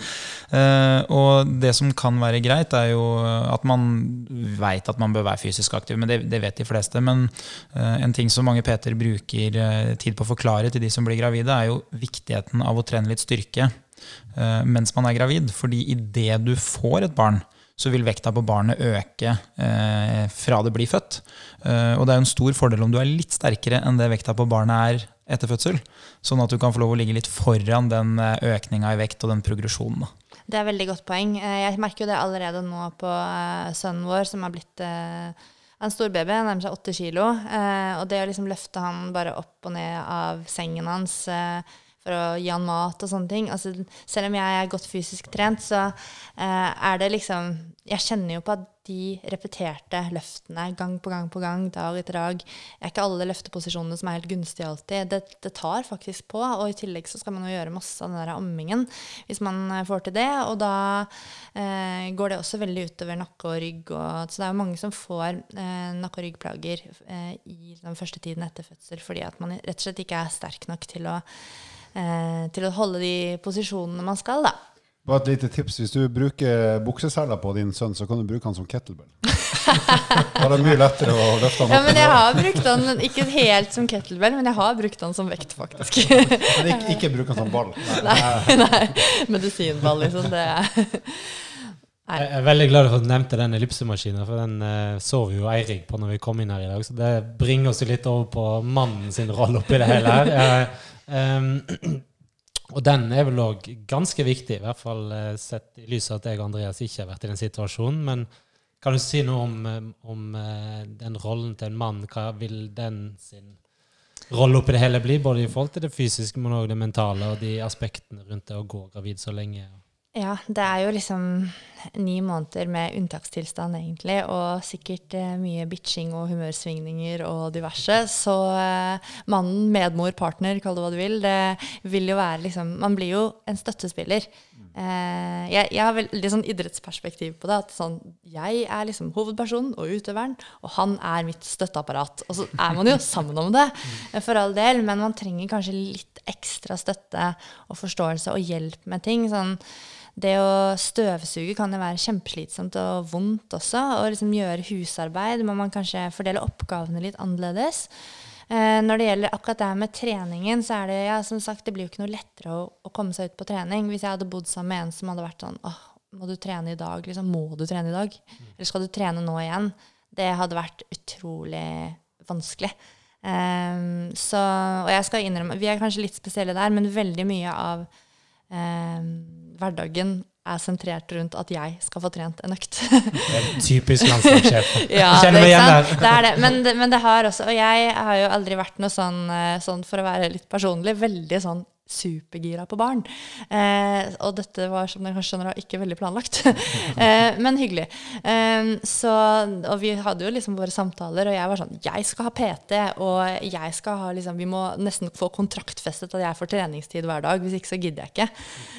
[SPEAKER 2] Uh, og det som kan være greit, er jo at man veit at man bør være fysisk aktiv, men det, det vet de fleste. Men uh, en ting som mange Peter bruker uh, tid på å forklare til de som blir gravide, er jo viktigheten av å trene litt styrke mens man er gravid. Fordi idet du får et barn, så vil vekta på barnet øke fra det blir født. Og det er en stor fordel om du er litt sterkere enn det vekta på barnet er etter fødsel. Sånn at du kan få lov å ligge litt foran den økninga i vekt og den progresjonen.
[SPEAKER 4] Det er et veldig godt poeng. Eh, jeg merker jo det allerede nå på uh, sønnen vår, som har blitt uh, en stor baby, han nærmer seg åtte kilo. Og det å liksom løfte han bare opp og ned av sengen hans for å gi han mat og sånne ting altså, Selv om jeg er godt fysisk trent, så er det liksom Jeg kjenner jo på at de repeterte løftene gang på gang på gang, dag etter dag. Det er ikke alle løfteposisjonene som er helt gunstige alltid. Det, det, tar faktisk på, og i tillegg så skal man jo gjøre masse av den der ammingen hvis man eh, får til det. Og da eh, går det også veldig utover nakke og rygg. Og, så det er jo mange som får eh, nakke- og ryggplager eh, i den første tiden etter fødsel fordi at man rett og slett ikke er sterk nok til å, eh, til å holde de posisjonene man skal. da.
[SPEAKER 1] Bare et lite tips. Hvis du bruker bukseseler på din sønn, så kan du bruke han som kettlebell. Da er det mye lettere å løfte han
[SPEAKER 4] opp. Ja, men jeg har brukt han ikke helt som kettlebell, men jeg har brukt han som vekt, faktisk.
[SPEAKER 1] Men ikke, ikke bruk han som ball.
[SPEAKER 4] Nei, nei, nei. medisinball, liksom. Det
[SPEAKER 3] Nei. Jeg er veldig glad for at du nevnte den ellipsemaskinen, for den uh, så vi jo Eirik på når vi kom inn her i dag. Så det bringer oss litt over på mannen sin rolle oppi det hele her. Jeg, um, Og den er vel òg ganske viktig, i hvert fall eh, sett i lys av at jeg og Andreas ikke har vært i den situasjonen. Men kan du si noe om, eh, om eh, den rollen til en mann? Hva vil den sin rolle oppi det hele bli? Både i forhold til det fysiske, men òg det mentale og de aspektene rundt det å gå gravid så lenge.
[SPEAKER 4] Ja, det er jo liksom ni måneder med unntakstilstand, egentlig, og sikkert eh, mye bitching og humørsvingninger og diverse. Så eh, mannen, medmor, partner, kall det hva du vil, det vil jo være liksom Man blir jo en støttespiller. Eh, jeg, jeg, har veldig sånn idrettsperspektiv på det. At sånn, jeg er liksom hovedpersonen og utøveren, og han er mitt støtteapparat. Og så er man jo sammen om det, for all del, men man trenger kanskje litt ekstra støtte og forståelse og hjelp med ting. sånn det å støvsuge kan jo være kjempeslitsomt og vondt også. Og liksom gjøre husarbeid må man kanskje fordele oppgavene litt annerledes. Eh, når det gjelder akkurat det her med treningen, så er det ja, som sagt, det blir jo ikke noe lettere å, å, komme seg ut på trening. Hvis jeg hadde bodd sammen med en som hadde vært sånn åh, må du trene i dag? Liksom, må du trene i dag? Eller skal du trene nå igjen? Det hadde vært utrolig vanskelig. Um, så, og jeg skal innrømme, vi er kanskje litt spesielle der, men veldig mye av um, hverdagen er sentrert rundt at jeg skal få trent en økt.
[SPEAKER 3] Typisk landslagssjef.
[SPEAKER 4] Ja,
[SPEAKER 3] kjenner meg
[SPEAKER 4] det,
[SPEAKER 3] igjen der.
[SPEAKER 4] det er det. Men, det. men det har også Og jeg har jo aldri vært noe sånn, eh, sånn for å være litt personlig, veldig sånn supergira på barn. Eh, og dette var, som dere kanskje skjønner, ikke veldig planlagt. eh, men hyggelig. Eh, så, og vi hadde jo liksom våre samtaler, og jeg var sånn Jeg skal ha PT, og jeg skal ha liksom Vi må nesten få kontraktfestet at jeg får treningstid hver dag. Hvis ikke så gidder jeg ikke.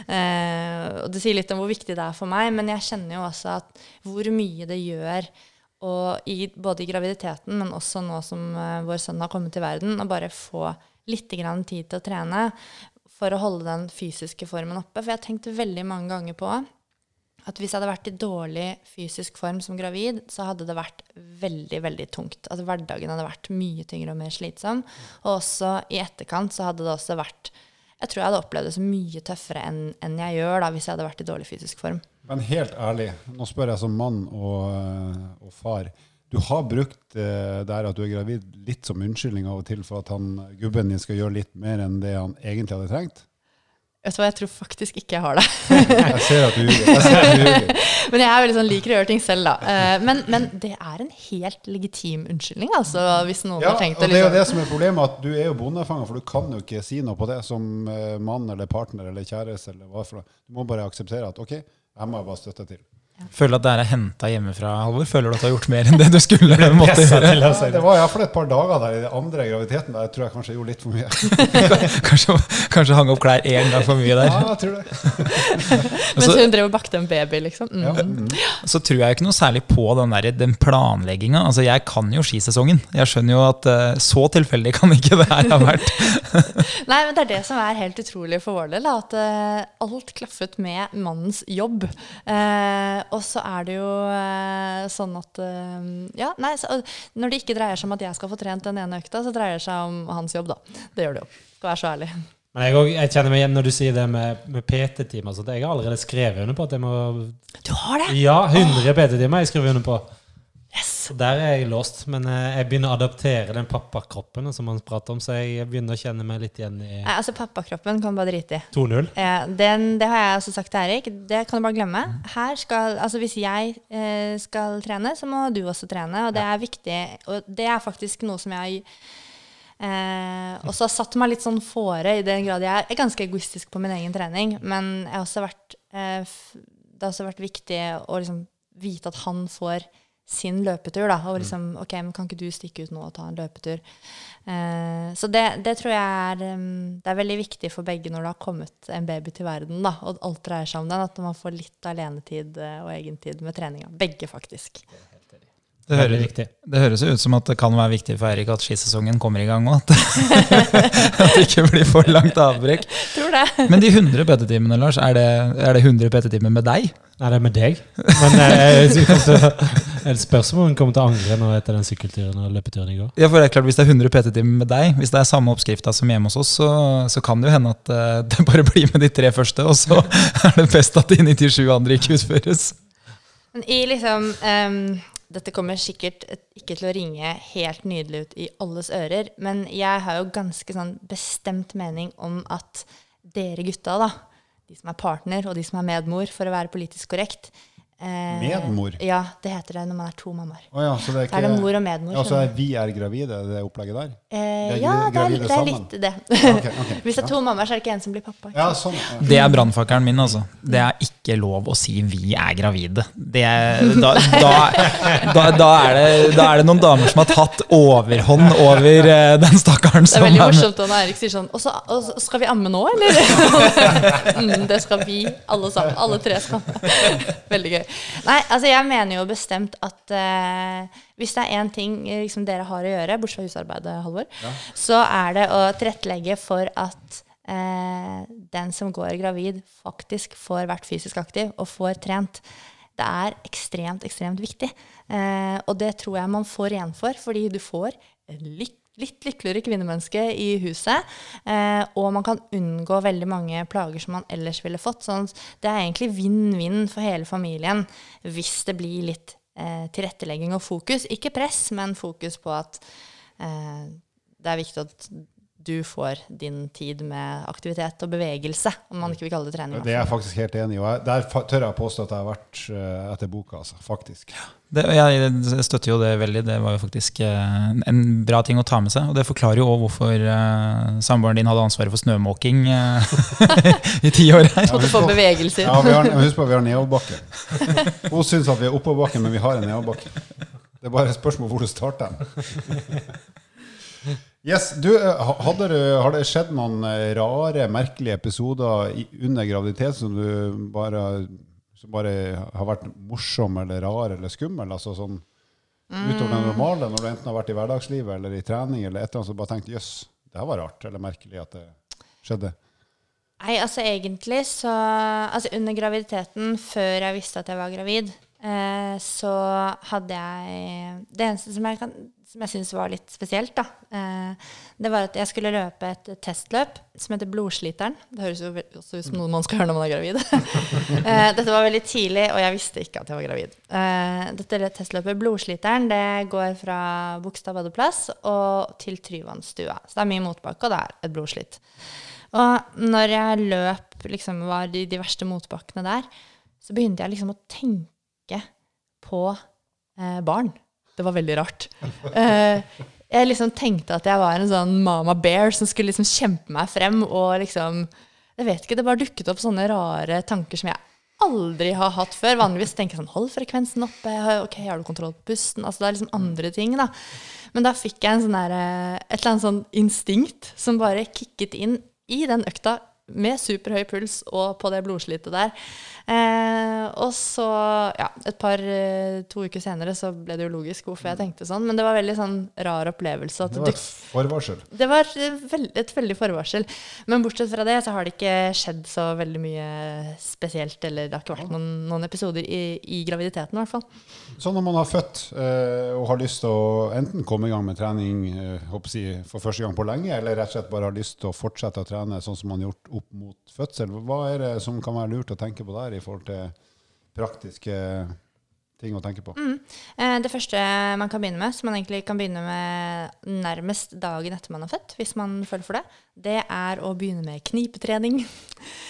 [SPEAKER 4] Eh, og det sier litt om hvor viktig det er for meg, men jeg kjenner jo også at hvor mye det gjør og i, både i graviditeten, men også nå som eh, vår sønn har kommet til verden, å bare få litt grann tid til å trene for å holde den fysiske formen oppe. For jeg har tenkt veldig mange ganger på at hvis jeg hadde vært i dårlig fysisk form som gravid, så hadde det vært veldig, veldig tungt. At hverdagen hadde vært mye tyngre og mer slitsom. Og også i etterkant så hadde det også vært Jeg tror jeg hadde opplevd det så mye tøffere enn enn jeg gjør da, hvis jeg hadde vært i dårlig fysisk form.
[SPEAKER 1] Men helt ærlig, nå spør jeg som mann og, og far. Du har brukt eh, det her at du er gravid litt som unnskyldning av og til for at han, gubben din skal gjøre litt mer enn det han egentlig hadde trengt?
[SPEAKER 4] Vet du hva, jeg tror faktisk ikke jeg har det.
[SPEAKER 1] Jeg ser at du ljuger.
[SPEAKER 4] Men jeg er veldig sånn, liker å gjøre ting selv, da. Eh, Men, men det er en helt legitim unnskyldning, altså, hvis noen
[SPEAKER 1] Ja,
[SPEAKER 4] har tenkt
[SPEAKER 1] og det er jo
[SPEAKER 4] liksom
[SPEAKER 1] det som er problemet, at du er jo bondefanger, for du kan jo ikke si noe på det som eh, mann eller partner eller kjæreste eller hva for noe. Du må bare akseptere at ok, jeg må bare støtte til.
[SPEAKER 2] Føler at det er henta hjemmefra, Halvor? Føler du at du har gjort mer enn det du skulle måtte
[SPEAKER 3] Presset
[SPEAKER 2] gjøre?
[SPEAKER 1] Ja,
[SPEAKER 3] det.
[SPEAKER 1] det var iallfall et par dager der i den andre graviditeten der jeg tror jeg kanskje gjorde litt for mye.
[SPEAKER 2] Kanskje, kanskje hang opp klær én gang for mye der.
[SPEAKER 1] Ja, jeg tror det.
[SPEAKER 4] Mens hun drev og bakte en baby, liksom. Mm.
[SPEAKER 1] Ja. mm.
[SPEAKER 2] Så tror jeg ikke noe særlig på den, der, den planlegginga. Altså, jeg kan jo skisesongen. Jeg skjønner jo at eh, så tilfeldig kan ikke det her ha vært.
[SPEAKER 4] Nei, men det er det som er helt utrolig for vår del, at eh, alt klaffet med mannens jobb. Eh, og så er det jo eh, sånn at eh, Ja, nei, så, når det ikke dreier seg om at jeg skal få trent den ene økta, så dreier det seg om hans jobb, da. Det gjør det jo. Skal være så ærlig.
[SPEAKER 3] Men jeg, også, jeg kjenner meg igjen når du sier det med, med PT-timer. Jeg har allerede skrevet under på at jeg må
[SPEAKER 4] Du har det!
[SPEAKER 3] Ja, 100 PT-timer jeg skrevet under på.
[SPEAKER 4] Yes!
[SPEAKER 3] Der er jeg låst. Men eh, jeg begynner å adaptere den pappakroppen som man prater om, så jeg begynner å kjenne meg litt igjen i
[SPEAKER 4] Nei, altså Pappakroppen kan bare drite i.
[SPEAKER 3] 2-0.
[SPEAKER 4] Eh, den, det har jeg også sagt til Erik. Det kan du bare glemme. Her skal, altså Hvis jeg eh, skal trene, så må du også trene. Og det er viktig. Og det er faktisk noe som jeg eh, også har satt meg litt sånn fore, i den grad jeg er ganske egoistisk på min egen trening. Men har vært, eh, det har også vært viktig å liksom vite at han får sin løpetur. Da, og liksom, ok, men Kan ikke du stikke ut nå og ta en løpetur? Eh, så det, det tror jeg er, um, det er veldig viktig for begge når det har kommet en baby til verden. Da, og alt dreier seg om den. At man får litt alenetid eh, og egentid med treninga. Begge, faktisk.
[SPEAKER 2] Det høres, det høres jo ut som at det kan være viktig for Eirik at skisesongen kommer i gang òg. At, at det ikke blir for langt avbrekk.
[SPEAKER 4] Tror det.
[SPEAKER 2] Men de 100 PT-timene, Lars, er det, er det 100 PT-timer med deg?
[SPEAKER 3] Nei, det er med deg. Men jeg, jeg å- det spørs om hun kommer til å angre nå etter den sykkelturen og løpeturen i går.
[SPEAKER 2] Ja, for det er klart, Hvis det er 100 PT-timer med deg, hvis det er samme oppskrifta som hjemme hos oss, så, så kan det jo hende at eh, det bare blir med de tre første, og så er det best at de 97 andre ikke utføres.
[SPEAKER 4] Men i liksom um, Dette kommer sikkert ikke til å ringe helt nydelig ut i alles ører, men jeg har jo ganske sånn bestemt mening om at dere gutta, da, de som er partner, og de som er medmor, for å være politisk korrekt eh,
[SPEAKER 1] Medmor?
[SPEAKER 4] Ja, det heter det når man er to mammaer.
[SPEAKER 1] Oh, ja, så det er
[SPEAKER 4] Da er det mor og medmor.
[SPEAKER 1] ja, så er vi er gravide, det opplegget der?
[SPEAKER 4] Eh,
[SPEAKER 1] er
[SPEAKER 4] ja, det er, det er litt det.
[SPEAKER 1] okay, okay,
[SPEAKER 4] Hvis det er to mammaer, så er det ikke en som blir pappa.
[SPEAKER 1] Ja, sånn. Ja.
[SPEAKER 2] Det er brannfakkelen min, altså. Det er ikke lov å si 'vi er gravide'. Det er, da, da, da, da, er det, da er det noen damer som har tatt overhånd over uh, den stakkaren
[SPEAKER 4] Det er
[SPEAKER 2] som
[SPEAKER 4] veldig
[SPEAKER 2] er med.
[SPEAKER 4] morsomt når Erik sier sånn og så skal vi amme nå, eller? mm, det skal vi, alle sammen. Alle tre skal amme. Veldig gøy. Nei, altså jeg mener jo bestemt at uh, hvis det er én ting eh, liksom, dere har å gjøre, bortsett fra husarbeidet, Halvor, så er det å tilrettelegge for at uh, den som går gravid, faktisk får vært fysisk aktiv og får trent. Det er ekstremt, ekstremt viktig. Uh, og det tror jeg man får igjen for, fordi du får lyk litt lykkeligere kvinnemenneske i huset. Eh, og man kan unngå veldig mange plager som man ellers ville fått. Sånn, det er egentlig vinn-vinn for hele familien hvis det blir litt eh, tilrettelegging og fokus. Ikke press, men fokus på at eh, det er viktig at du får din tid med aktivitet og bevegelse, om man ikke vil kalle det trening.
[SPEAKER 1] Det er jeg faktisk helt enig i. og jeg- Der tør jeg påstå at jeg har vært eh, etter boka, altså. Faktisk.
[SPEAKER 2] Det, jeg støtter jo det veldig. Det var jo faktisk eh, en bra ting å ta med seg. Og det forklarer jo òg hvorfor uh, samboeren din hadde ansvaret for snømåking eh, i ti år her.
[SPEAKER 4] Måtte få bevegelser.
[SPEAKER 1] Ja, har, husk på at vi har nedoverbakke. Hun syns at vi er oppoverbakke, men vi har en nedoverbakke. Det er bare et spørsmål hvor du starter. Yes, du, eh, du, Har det skjedd noen eh, rare, merkelige episoder under graviditet som du bare, som bare har vært morsom eller rar eller skummel? Altså sånn utover det normale, når du enten har vært i hverdagslivet eller i trening, eller et eller annet som bare tenkte jøss, det her var rart eller merkelig at det skjedde?
[SPEAKER 4] Nei, altså egentlig så Altså under graviditeten, før jeg visste at jeg var gravid, eh, så hadde jeg Det eneste som jeg, kan, som jeg syns var litt spesielt, da, eh, det var at jeg skulle løpe et testløp som heter Blodsliteren. Det høres jo også ut som noe man skal høre når man er gravid. eh, dette var veldig tidlig, og jeg visste ikke at jeg var gravid. Eh, dette testløpet Blodsliteren det går fra Bogstad badeplass og til Tryvannsstua. Så det er mye motbakke, og det er et blodslitt. Og når jeg løp, liksom var i de verste motbakkene der, så begynte jeg liksom å tenke på eh, barn. Det var veldig rart. Eh, jeg liksom tenkte at jeg var en sånn mama bear som skulle liksom kjempe meg frem og liksom Jeg vet ikke, det bare dukket opp sånne rare tanker som jeg aldri har hatt før. Vanligvis tenker jeg sånn Hold frekvensen oppe. Ok, har du kontroll på pusten? Altså det er liksom andre ting, da. Men da fikk jeg en sånn der, eh, et eller annet sånn instinkt som bare kicket inn i den økta med superhøy puls og på det blodslitet der. Eh, og så, ja, et par, eh, to uker senere så ble det jo logisk hvorfor jeg tenkte sånn. Men det var veldig sånn rar opplevelse. At
[SPEAKER 1] Det var et forvarsel.
[SPEAKER 4] det var eh, et veldig forvarsel. Men bortsett fra det så har det ikke skjedd så veldig mye spesielt. Eller det har ikke vært noen, noen episoder i, i graviditeten i hvert fall.
[SPEAKER 1] Så når man har født eh, og har lyst til å enten komme i gang med trening eh, jeg, for første gang på lenge, eller rett og slett bare har lyst til å fortsette å trene sånn som man har gjort opp mot fødsel, hva er det som kan være lurt å tenke på der i forhold til praktiske ting å tenke på?
[SPEAKER 4] Mm. Det første man kan begynne med, som man egentlig kan begynne med nærmest dagen etter man har født, hvis man føler for det, det er å begynne med knipetrening.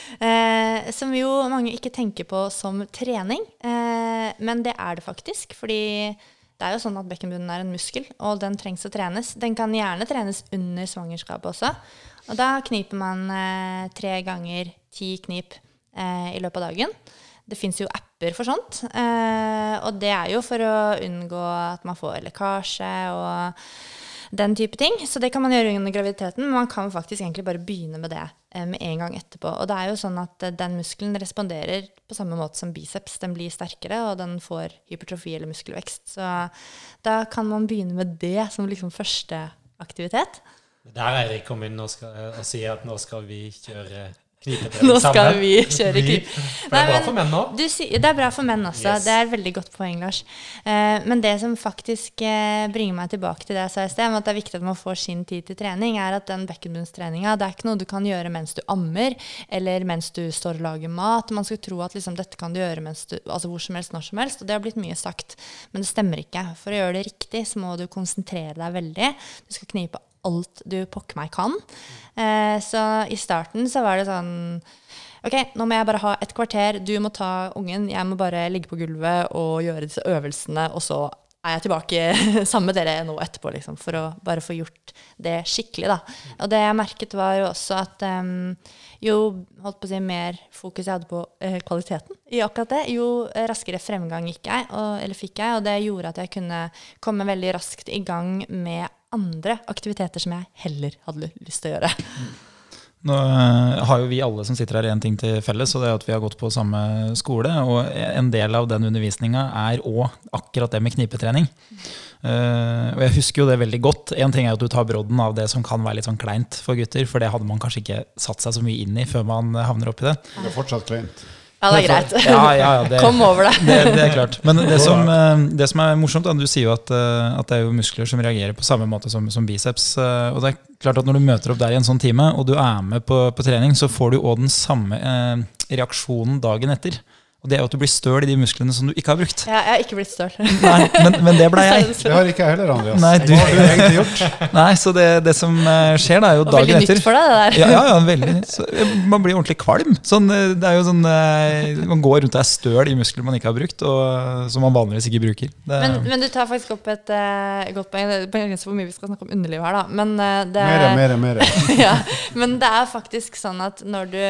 [SPEAKER 4] Eh, som jo mange ikke tenker på som trening, eh, men det er det faktisk. Fordi det er jo sånn at bekkenbunnen er en muskel, og den trengs å trenes. Den kan gjerne trenes under svangerskapet også. Og da kniper man eh, tre ganger ti knip eh, i løpet av dagen. Det fins jo apper for sånt. Eh, og det er jo for å unngå at man får lekkasje og den type ting. Så det kan man gjøre under graviditeten, men man kan faktisk egentlig bare begynne med det eh, med en gang etterpå. Og det er jo sånn at eh, den muskelen responderer på samme måte som biceps. Den blir sterkere, og den får hypertrofi eller muskelvekst. Så da kan man begynne med det som liksom første aktivitet.
[SPEAKER 3] Der er Eirik kom inn og, skal, og sier at nå skal vi kjøre knipetrening
[SPEAKER 4] Nå skal
[SPEAKER 3] sammen.
[SPEAKER 4] vi kjøre knip.
[SPEAKER 3] Det er bra for menn òg.
[SPEAKER 4] Det er bra for menn også.
[SPEAKER 3] Yes.
[SPEAKER 4] Det er et veldig godt poeng, Lars. Eh, men det som faktisk eh, bringer meg tilbake til det jeg sa i sted, om at det er viktig at man får sin tid til trening, er at den bekkenbunnstreninga det er ikke noe du kan gjøre mens du ammer, eller mens du står og lager mat. Man skal tro at liksom, dette kan du gjøre mens du, altså hvor som helst, når som helst. Og det har blitt mye sagt, men det stemmer ikke. For å gjøre det riktig så må du konsentrere deg veldig. Du skal knipe alt du pokker meg kan. Eh, så i starten så var det sånn Ok, nå må jeg bare ha et kvarter. Du må ta ungen. Jeg må bare ligge på gulvet og gjøre disse øvelsene. Og så er jeg tilbake sammen med dere nå etterpå, liksom, for å bare få gjort det skikkelig. Da. Og det jeg merket, var jo også at um, jo holdt på å si, mer fokus jeg hadde på eh, kvaliteten i akkurat det, jo raskere fremgang gikk jeg, og, eller fikk jeg. Og det gjorde at jeg kunne komme veldig raskt i gang med andre aktiviteter som jeg heller hadde lyst til å gjøre.
[SPEAKER 2] Nå eh, har jo vi alle som sitter her én ting til felles, og det er at vi har gått på samme skole. Og en del av den undervisninga er òg akkurat det med knipetrening. Eh, og jeg husker jo det veldig godt. Én ting er at du tar brodden av det som kan være litt sånn kleint for gutter, for det hadde man kanskje ikke satt seg så mye inn i før man havner oppi det.
[SPEAKER 1] Det er fortsatt kleint.
[SPEAKER 4] Ja, det er greit.
[SPEAKER 2] Ja, ja, ja, det,
[SPEAKER 4] Kom over det.
[SPEAKER 2] det, det er klart. Men det som, eh, det som er morsomt, da, du sier jo at, eh, at det er jo muskler som reagerer på samme måte som, som biceps. eh, Og det er klart at når du møter opp der i en sånn time, og du er med på, på trening, så får du òg den samme eh, reaksjonen dagen etter. Og det er jo at du blir støl i de musklene som du ikke har brukt.
[SPEAKER 4] Ja, jeg har ikke blitt støl.
[SPEAKER 2] Nei, men, men det ble jeg.
[SPEAKER 1] Det har ikke jeg heller, Andreas.
[SPEAKER 2] Nei, du-
[SPEAKER 1] Hva har du egentlig gjort?
[SPEAKER 2] Nei, Så det, det som eh, skjer, da, er jo dagen etter
[SPEAKER 4] veldig
[SPEAKER 2] etter
[SPEAKER 4] nytt for deg, det der.
[SPEAKER 2] ja, ja, ja, veldig. Så, eh, man blir ordentlig kvalm. Sånn, eh, det er jo sånn, Man går rundt og er støl i muskler man ikke har brukt, og som man vanligvis ikke bruker. Det,
[SPEAKER 4] Men, men du tar faktisk opp et uh, godt poeng. Det er begrenset hvor mye vi skal snakke om underliv her, da. Men, uh, det,
[SPEAKER 1] Mere, mere, mere.
[SPEAKER 4] ja, men det er faktisk sånn at når du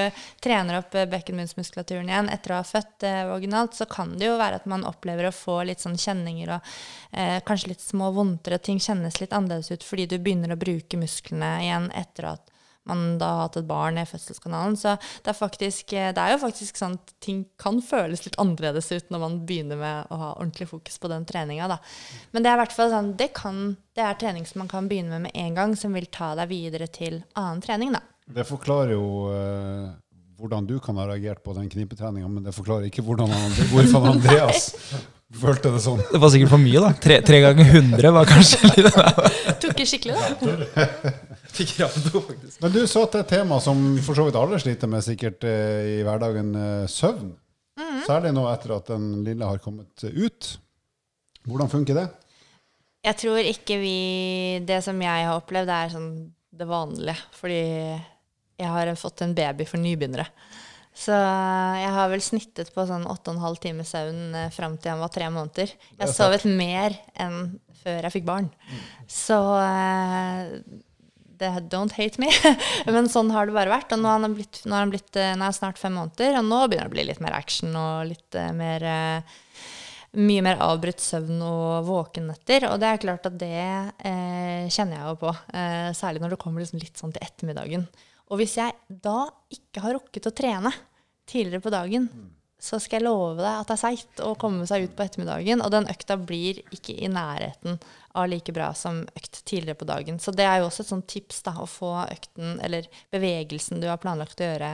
[SPEAKER 4] trener opp bekkenmunnsmuskulaturen igjen etter å ha født eh, vaginalt, så kan det jo være at man opplever å få litt sånn kjenninger og eh, kanskje litt små vondter, og ting kjennes litt annerledes ut fordi du begynner å bruke musklene igjen etter at man da har hatt et barn i fødselskanalen. Så det er, faktisk, eh, det er jo faktisk sånn at ting kan føles litt annerledes ut når man begynner med å ha ordentlig fokus på den treninga. Men det er i hvert fall sånn, det, kan, det er trening som man kan begynne med med en gang, som vil ta deg videre til annen trening. da.
[SPEAKER 1] Det forklarer jo eh, hvordan du kan ha reagert på den knipetreninga, men det forklarer ikke hvordan han, hvorfor Andreas følte det sånn.
[SPEAKER 2] det var sikkert for mye, da. Tre, tre ganger 100 var kanskje litt
[SPEAKER 4] Tok i skikkelig, da.
[SPEAKER 2] Fikk faktisk.
[SPEAKER 1] Men du så til et tema som for så vidt alle sliter med sikkert eh, i hverdagen, eh, søvn. Særlig nå etter at den lille har kommet ut. Hvordan funker det?
[SPEAKER 4] Jeg tror ikke vi Det som jeg har opplevd, er sånn det vanlige. Fordi jeg har fått en baby for nybegynnere. Så jeg har vel snittet på sånn åtte og en halv time søvn eh, fram til han var tre måneder. Jeg har sovet mer enn før jeg fikk barn. Så eh, det, don't hate me. Men sånn har det bare vært. Og nå er han, blitt, nå er han, blitt, eh, nå er han snart fem måneder, og nå begynner det å bli litt mer action og litt mer mye mer avbrutt søvn og våkennetter. Og det er klart at det eh, kjenner jeg jo på. Eh, særlig når det kommer liksom litt sånn til ettermiddagen. Og hvis jeg da ikke har rukket å trene tidligere på dagen, så skal jeg love deg at det er seigt å komme seg ut på ettermiddagen. Og den økta blir ikke i nærheten av like bra som økt tidligere på dagen. Så det er jo også et sånt tips da, å få økten, eller bevegelsen du har planlagt å gjøre,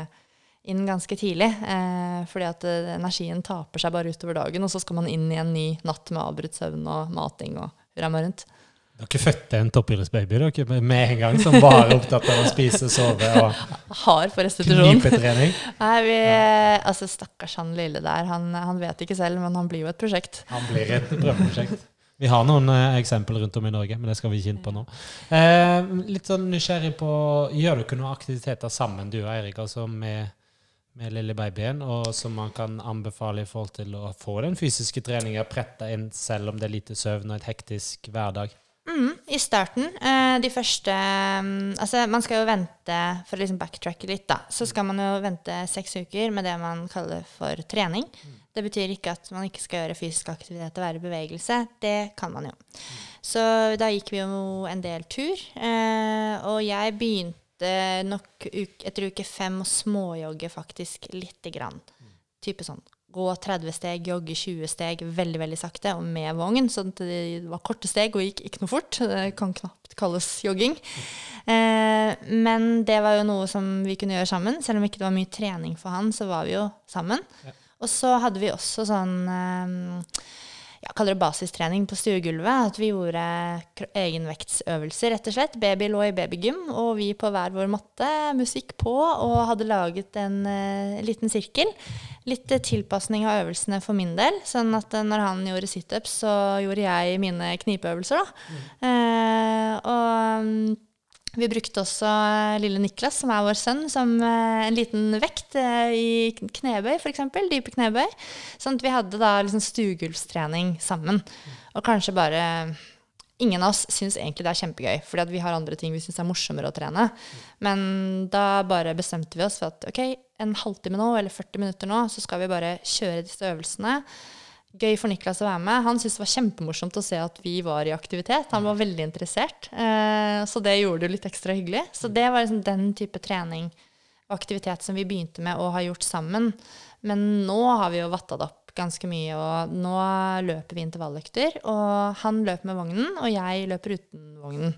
[SPEAKER 4] inn ganske tidlig. Eh, fordi at eh, energien taper seg bare utover dagen, og så skal man inn i en ny natt med avbrutt søvn og mating og hurra meg rundt.
[SPEAKER 3] Dere fødte en toppidrettsbaby dere, med en gang, som bare er opptatt av å spise, sove og
[SPEAKER 4] Har for restitusjon.
[SPEAKER 3] knipetrening.
[SPEAKER 4] Nei, vi, altså Stakkars han lille der. Han, han vet ikke selv, men han blir jo et prosjekt.
[SPEAKER 3] Han blir et drømmeprosjekt. Vi har noen eh, eksempler rundt om i Norge, men det skal vi ikke inn på nå. Eh, litt sånn nysgjerrig på Gjør dere noen aktiviteter sammen, du og Eirik, altså med, med lille babyen, og som man kan anbefale i forhold til å få den fysiske treninga pretta inn, selv om det er lite søvn og et hektisk hverdag?
[SPEAKER 4] Mm, I starten, eh, de første mm, Altså, man skal jo vente, for å liksom backtracke litt, da, så skal man jo vente seks uker med det man kaller for trening. Det betyr ikke at man ikke skal gjøre fysisk aktivitet og være i bevegelse. Det kan man jo. Så da gikk vi jo en del tur, eh, og jeg begynte nok uke, etter uke fem å småjogge faktisk lite grann. Type sånn gå 30 steg, jogge 20 steg veldig veldig sakte og med vogn. Så det var korte steg og gikk ikke noe fort. Det kan knapt kalles jogging. Eh, men det var jo noe som vi kunne gjøre sammen. Selv om ikke det var mye trening for han, så var vi jo sammen. Og så hadde vi også sånn eh, ja, kaller det basistrening på stuegulvet. At vi gjorde egenvektsøvelser, rett og slett. Baby lå i babygym, og vi på hver vår matte, musikk på, og hadde laget en uh, liten sirkel. Litt eh, tilpasning av øvelsene for min del. Sånn at eh, når han gjorde situps, så gjorde jeg mine knipeøvelser, da. Eh, og mm, vi brukte også eh, lille Niklas, som er vår sønn, som eh, en liten vekt eh, i kn- knebøy, f.eks. Dype knebøy. Sånn at vi hadde da liksom stuegulvstrening sammen. Og kanskje bare Ingen av oss syns egentlig det er kjempegøy, fordi at vi har andre ting vi syns er morsommere å trene. Men da bare bestemte vi oss for at ok, en halvtime nå, eller 40 minutter nå, så skal vi bare kjøre disse øvelsene. Gøy for Niklas å være med. Han syntes det var kjempemorsomt å se at vi var i aktivitet. Han var veldig interessert, eh, så det gjorde det litt ekstra hyggelig. Så det var liksom den type trening og aktivitet som vi begynte med og har gjort sammen. Men nå har vi jo vatta det opp ganske mye, og nå løper vi intervalløkter. Og han løper med vognen, og jeg løper uten vognen.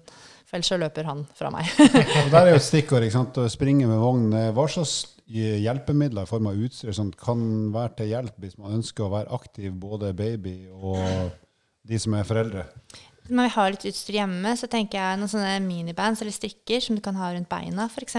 [SPEAKER 4] For ellers så løper han fra meg.
[SPEAKER 1] Og der er jo et stikkord. ikke sant? Å springe med vogn. Eh, Hva slags hjelpemidler i form av utstyr som kan være til hjelp hvis man ønsker å være aktiv, både baby og de som er foreldre?
[SPEAKER 4] Når vi har litt utstyr hjemme, så tenker jeg noen sånne minibands eller strikker som du kan ha rundt beina, f.eks.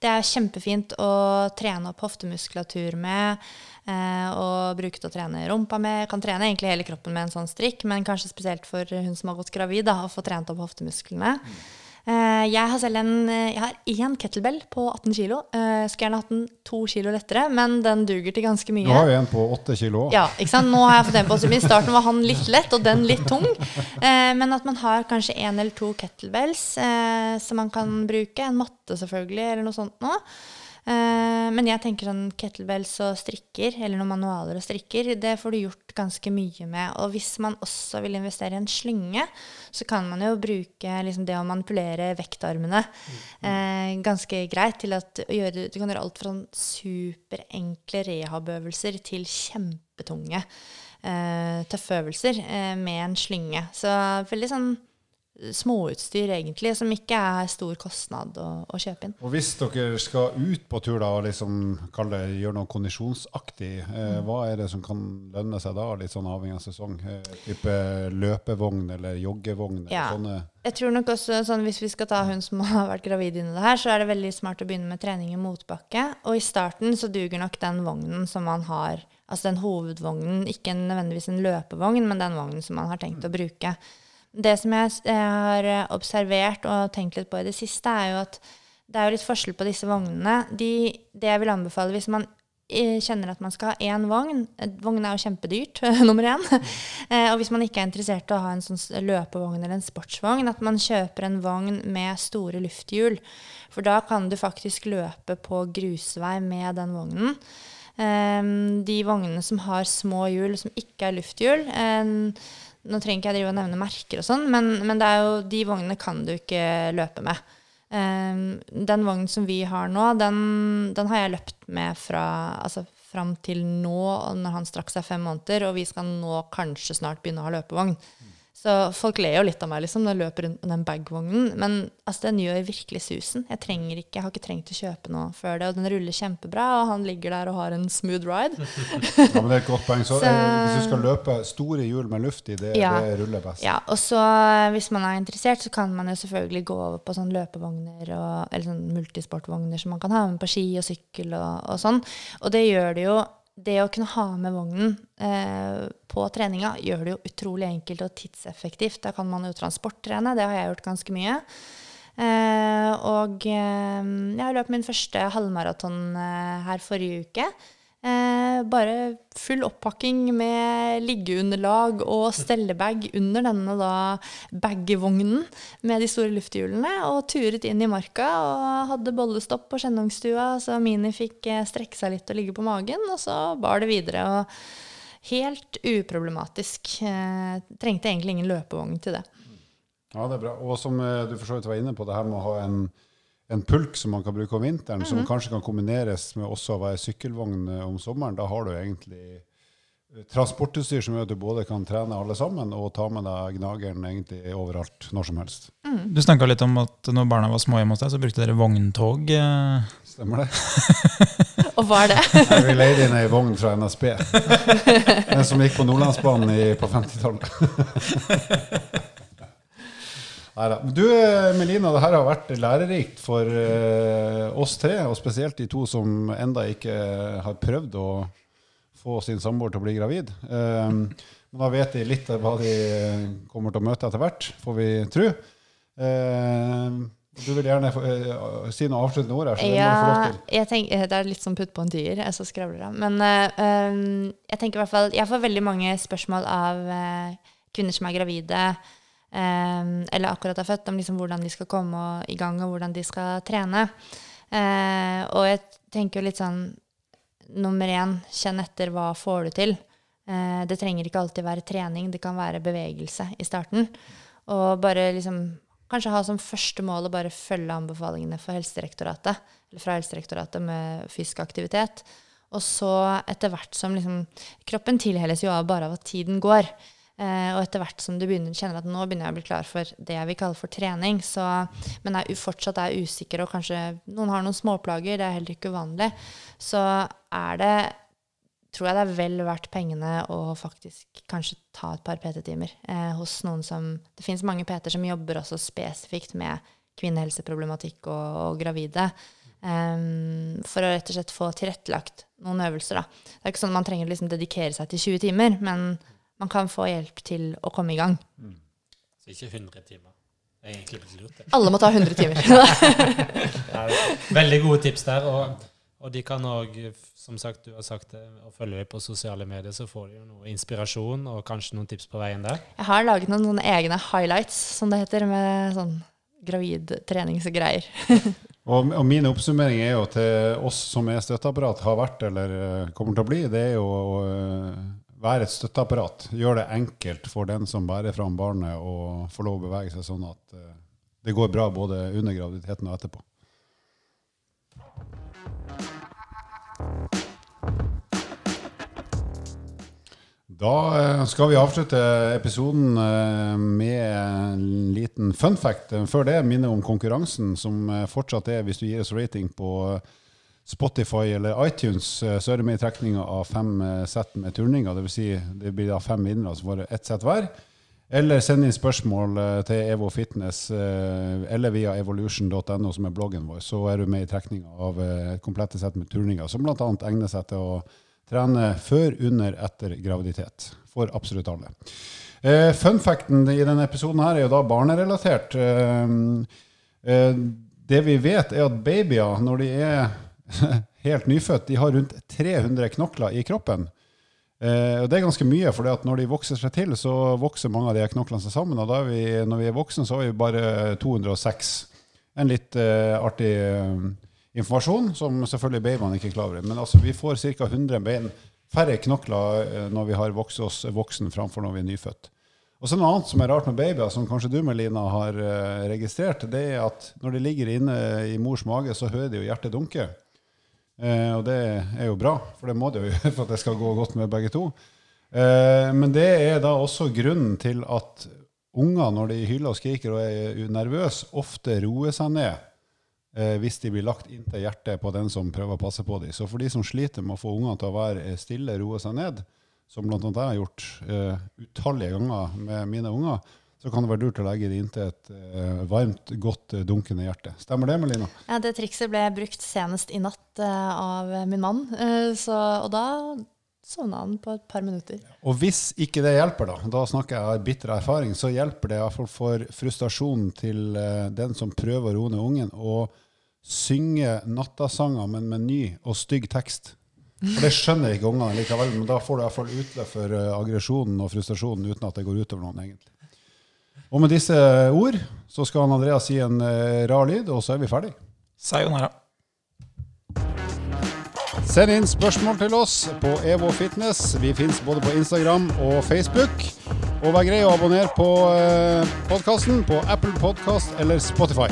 [SPEAKER 4] Det er kjempefint å trene opp hoftemuskulatur med. Eh, og bruke til å trene rumpa med. Kan trene egentlig hele kroppen med en sånn strikk, men kanskje spesielt for hun som har gått gravid, da, å få trent opp hoftemusklene. Eh, jeg har selv en Jeg har én kettlebell på 18 kg. Skulle gjerne hatt den to kilo lettere, men den duger til ganske mye.
[SPEAKER 1] Du har jo en på åtte kilo òg.
[SPEAKER 4] Ja, ikke sant? Nå har jeg fått den på I starten var han litt lett, og den litt tung. Eh, men at man har kanskje én eller to kettlebells eh, som man kan bruke. En matte selvfølgelig, eller noe sånt noe. Eh, men jeg tenker sånn kettlebells og strikker, eller noen manualer og strikker, det får du gjort ganske mye med. Og hvis man også vil investere i en slynge, så kan man jo bruke liksom det å manipulere vektarmene eh, ganske greit til at gjøre, du kan gjøre alt fra sånn superenkle rehabøvelser til kjempetunge eh, tøffe øvelser med en slynge. Så veldig sånn småutstyr, egentlig, som ikke er stor kostnad å, å, kjøpe inn.
[SPEAKER 1] Og Hvis dere skal ut på tur da, og liksom, det, gjøre noe kondisjonsaktig, eh, mm. hva er det som kan lønne seg da, litt sånn avhengig av sesong? Eh, type løpevogn eller joggevogn?
[SPEAKER 4] Ja.
[SPEAKER 1] Eller sånne?
[SPEAKER 4] Jeg tror nok også, sånn, Hvis vi skal ta hun som har vært gravid inni det her, så er det veldig smart å begynne med trening i motbakke. Og i starten så duger nok den vognen som man har, altså den hovedvognen, ikke nødvendigvis en løpevogn, men den vognen som man har tenkt å bruke. Det som jeg, har eh, observert og tenkt litt på i det siste, er jo at det er jo litt forskjell på disse vognene. De, det jeg vil anbefale hvis man eh, kjenner at man skal ha én vogn Vogn er jo kjempedyrt, nummer én. Eh, og hvis man ikke er interessert i å ha en sånn løpevogn eller en sportsvogn, at man kjøper en vogn med store lufthjul. For da kan du faktisk løpe på grusvei med den vognen. De vognene som har små hjul, som ikke er lufthjul nå trenger ikke jeg drive og nevne merker og sånn, men, men, det er jo, de vognene kan du ikke løpe med. Um, den vognen som vi har nå, den, den har jeg løpt med fra altså, fram til nå, når han straks er fem måneder, og vi skal nå kanskje snart begynne å ha løpevogn. Så folk ler jo litt av meg liksom, når jeg løper rundt med den bagvognen. Men altså, den gjør virkelig susen. Jeg, ikke, jeg har ikke trengt å kjøpe noe før det. Og den ruller kjempebra, og han ligger der og har en smooth ride.
[SPEAKER 1] ja, men det er et godt poeng. Så, så eh, hvis du skal løpe store hjul med luft i, det,
[SPEAKER 4] ja,
[SPEAKER 1] det ruller best.
[SPEAKER 4] Ja, og så eh, hvis man er interessert, så kan man jo selvfølgelig gå over på sånn løpevogner og, eller sånn multisportvogner som man kan ha med på ski og sykkel og, og sånn. Og det gjør det jo det å kunne ha med vognen eh, på treninga gjør det jo utrolig enkelt og tidseffektivt. Da kan man jo transporttrene. Det har jeg gjort ganske mye. Eh, og eh, jeg løp min første halvmaraton eh, her forrige uke. Eh, bare full oppakking med liggeunderlag og stellebag under denne da bagvognen med de store lufthjulene, og turet inn i marka og hadde bollestopp på Skjennungstua, så Mini fikk eh, strekke seg litt og ligge på magen, og så bar det videre. og Helt uproblematisk. Eh, trengte egentlig ingen løpevogn til det.
[SPEAKER 1] Ja, det er bra. Og som eh, du for så vidt var inne på, det her med å ha en en pulk som man kan bruke om vinteren, mm -hmm. som mhm. kanskje kan kombineres med også å være sykkelvogn eh, om sommeren. Da har du egentlig eh, transportutstyr som gjør at du både kan trene alle sammen og ta med deg gnageren egentlig overalt, når som helst.
[SPEAKER 2] Mm. Du snakka litt om at når barna var små hjemme hos deg, så brukte dere vogntog. Eh.
[SPEAKER 1] Stemmer det.
[SPEAKER 4] og hva er det?
[SPEAKER 1] Vi leide inn ei vogn fra NSB. Den som gikk på Nordlandsbanen på 50-tallet. Neida. Du Melina, det her har vært lærerikt for uh, oss tre, og spesielt de to som enda ikke har prøvd å få sin samboer til å bli gravid. Um, men da vet de litt hva de kommer til å møte etter hvert, får vi tro. Uh, du vil gjerne uh, si noe avsluttende ord her.
[SPEAKER 4] ja, jeg tenker, Det er litt som putt på en tier, så skravler jeg. Men um, jeg tenker i hvert fall Jeg får veldig mange spørsmål av kvinner som er gravide eller akkurat har født, om liksom hvordan de skal komme i gang, og hvordan de skal trene. Uh, og jeg tenker jo litt sånn Nummer én, kjenn etter hva får du til. Uh, det trenger ikke alltid være trening, det kan være bevegelse i starten. Og bare liksom kanskje ha som første mål å bare følge anbefalingene for Helsedirektoratet, fra Helsedirektoratet med fysisk aktivitet. Og så etter hvert som liksom Kroppen tilhelles jo av bare av at tiden går. Uh, og etter hvert som du begynner, kjenner at nå begynner jeg å bli klar for det jeg vil kalle for trening, så, men er fortsatt er usikker, og kanskje noen har noen småplager, det er heller ikke uvanlig, så er det tror jeg det er vel verdt pengene å faktisk kanskje ta et par PT-timer eh, hos noen som Det fins mange PT-er som jobber også spesifikt med kvinnehelseproblematikk og, og gravide. Um, for å rett og slett få tilrettelagt noen øvelser. Da. Det er ikke sånn at Man trenger å liksom dedikere seg til 20 timer, men man kan få hjelp til å komme i gang.
[SPEAKER 3] Så ikke 100 timer. Jeg er egentlig blitt lurt.
[SPEAKER 4] Alle må ta 100 timer.
[SPEAKER 3] Veldig gode tips der. Og, og de kan òg, som sagt, du har sagt det, å følge deg på sosiale medier, så får de jo noe inspirasjon og kanskje noen tips på veien der.
[SPEAKER 4] Jeg har laget noen noen egne highlights, som det heter, med sånn gravidtreningsgreier.
[SPEAKER 1] Og, og min oppsummering er jo til oss som er støtteapparat, har vært eller eh, kommer til å bli, det er jo å eh, være et støtteapparat. Gjør det enkelt for den som bærer fram barnet, å få lov å bevege seg sånn at eh, det går bra både under graviditeten og etterpå. Da eh, skal vi avslutte episoden eh, med en liten fun fact. Før det minner om konkurransen, som fortsatt er hvis du gir oss rating på Spotify eller iTunes, så er det med i trekninga av fem sett med turninger. Dvs. Si det blir da fem vinnere som får ett sett hver. Eller send inn spørsmål til Evo Fitness eller via evolution.no, som er bloggen vår. Så er du med i trekninga av et komplette sett med turninger, som bl.a. egner seg til å trene før, under, etter graviditet. For absolutt alle. Fun Funfacten i denne episoden her er jo da barnerelatert. Eh, eh, det vi vet, er at babyer, når de er helt nyfødt, de har rundt 300 knokler i kroppen. Eh, og Det er ganske mye, for når de vokser seg til, så vokser mange av de knoklene seg sammen. Og da er vi, når vi er voksne, så har vi bare 206. En litt eh, artig eh, informasjon, som selvfølgelig babyene ikke er klar over. Men altså, vi får ca. 100 bein færre knokler eh, når vi har vokst oss voksen framfor når vi er nyfødt. Og så Noe annet som er rart med babyer, som kanskje du Melina, har uh, registrert, det er at når de ligger inne i mors mage, så hører de jo hjertet dunke. Uh, og det er jo bra, for det må det jo gjøre for at det skal gå godt med begge to. Eh, men det er da også grunnen til at unger, når de hyler og skriker og er nervøse, ofte roer seg ned eh, hvis de blir lagt inntil hjertet på den som prøver å passe på dem. Så for de som sliter med å få ungene til å være stille, roe seg ned, som bl.a. jeg har gjort eh, utallige ganger med mine unger, så kan det være lurt å legge det inntil et uh, varmt, godt uh, dunkende hjerte. Stemmer det, Melina?
[SPEAKER 4] Ja, Det trikset ble brukt senest i natt uh, av min mann, så, og da sovna han på et par minutter.
[SPEAKER 1] Og hvis ikke det hjelper, da, da snakker jeg av bitter erfaring, så hjelper det i hvert fall for frustrasjonen til den som prøver å roe ned ungen, å synge nattasanger, men med ny og stygg tekst. For det skjønner ikke ungene likevel, men da får du i hvert fall utløp for aggresjonen og frustrasjonen uten at det går utover noen, egentlig. Og med disse ord så skal han Andreas si en eh, rar lyd, og så er vi ferdig.
[SPEAKER 2] Sayonara.
[SPEAKER 1] Send inn spørsmål til oss på Evo Fitness. Vi fins både på Instagram og Facebook. Og vær grei å abonnere på podkasten på Apple Podkast eller Spotify.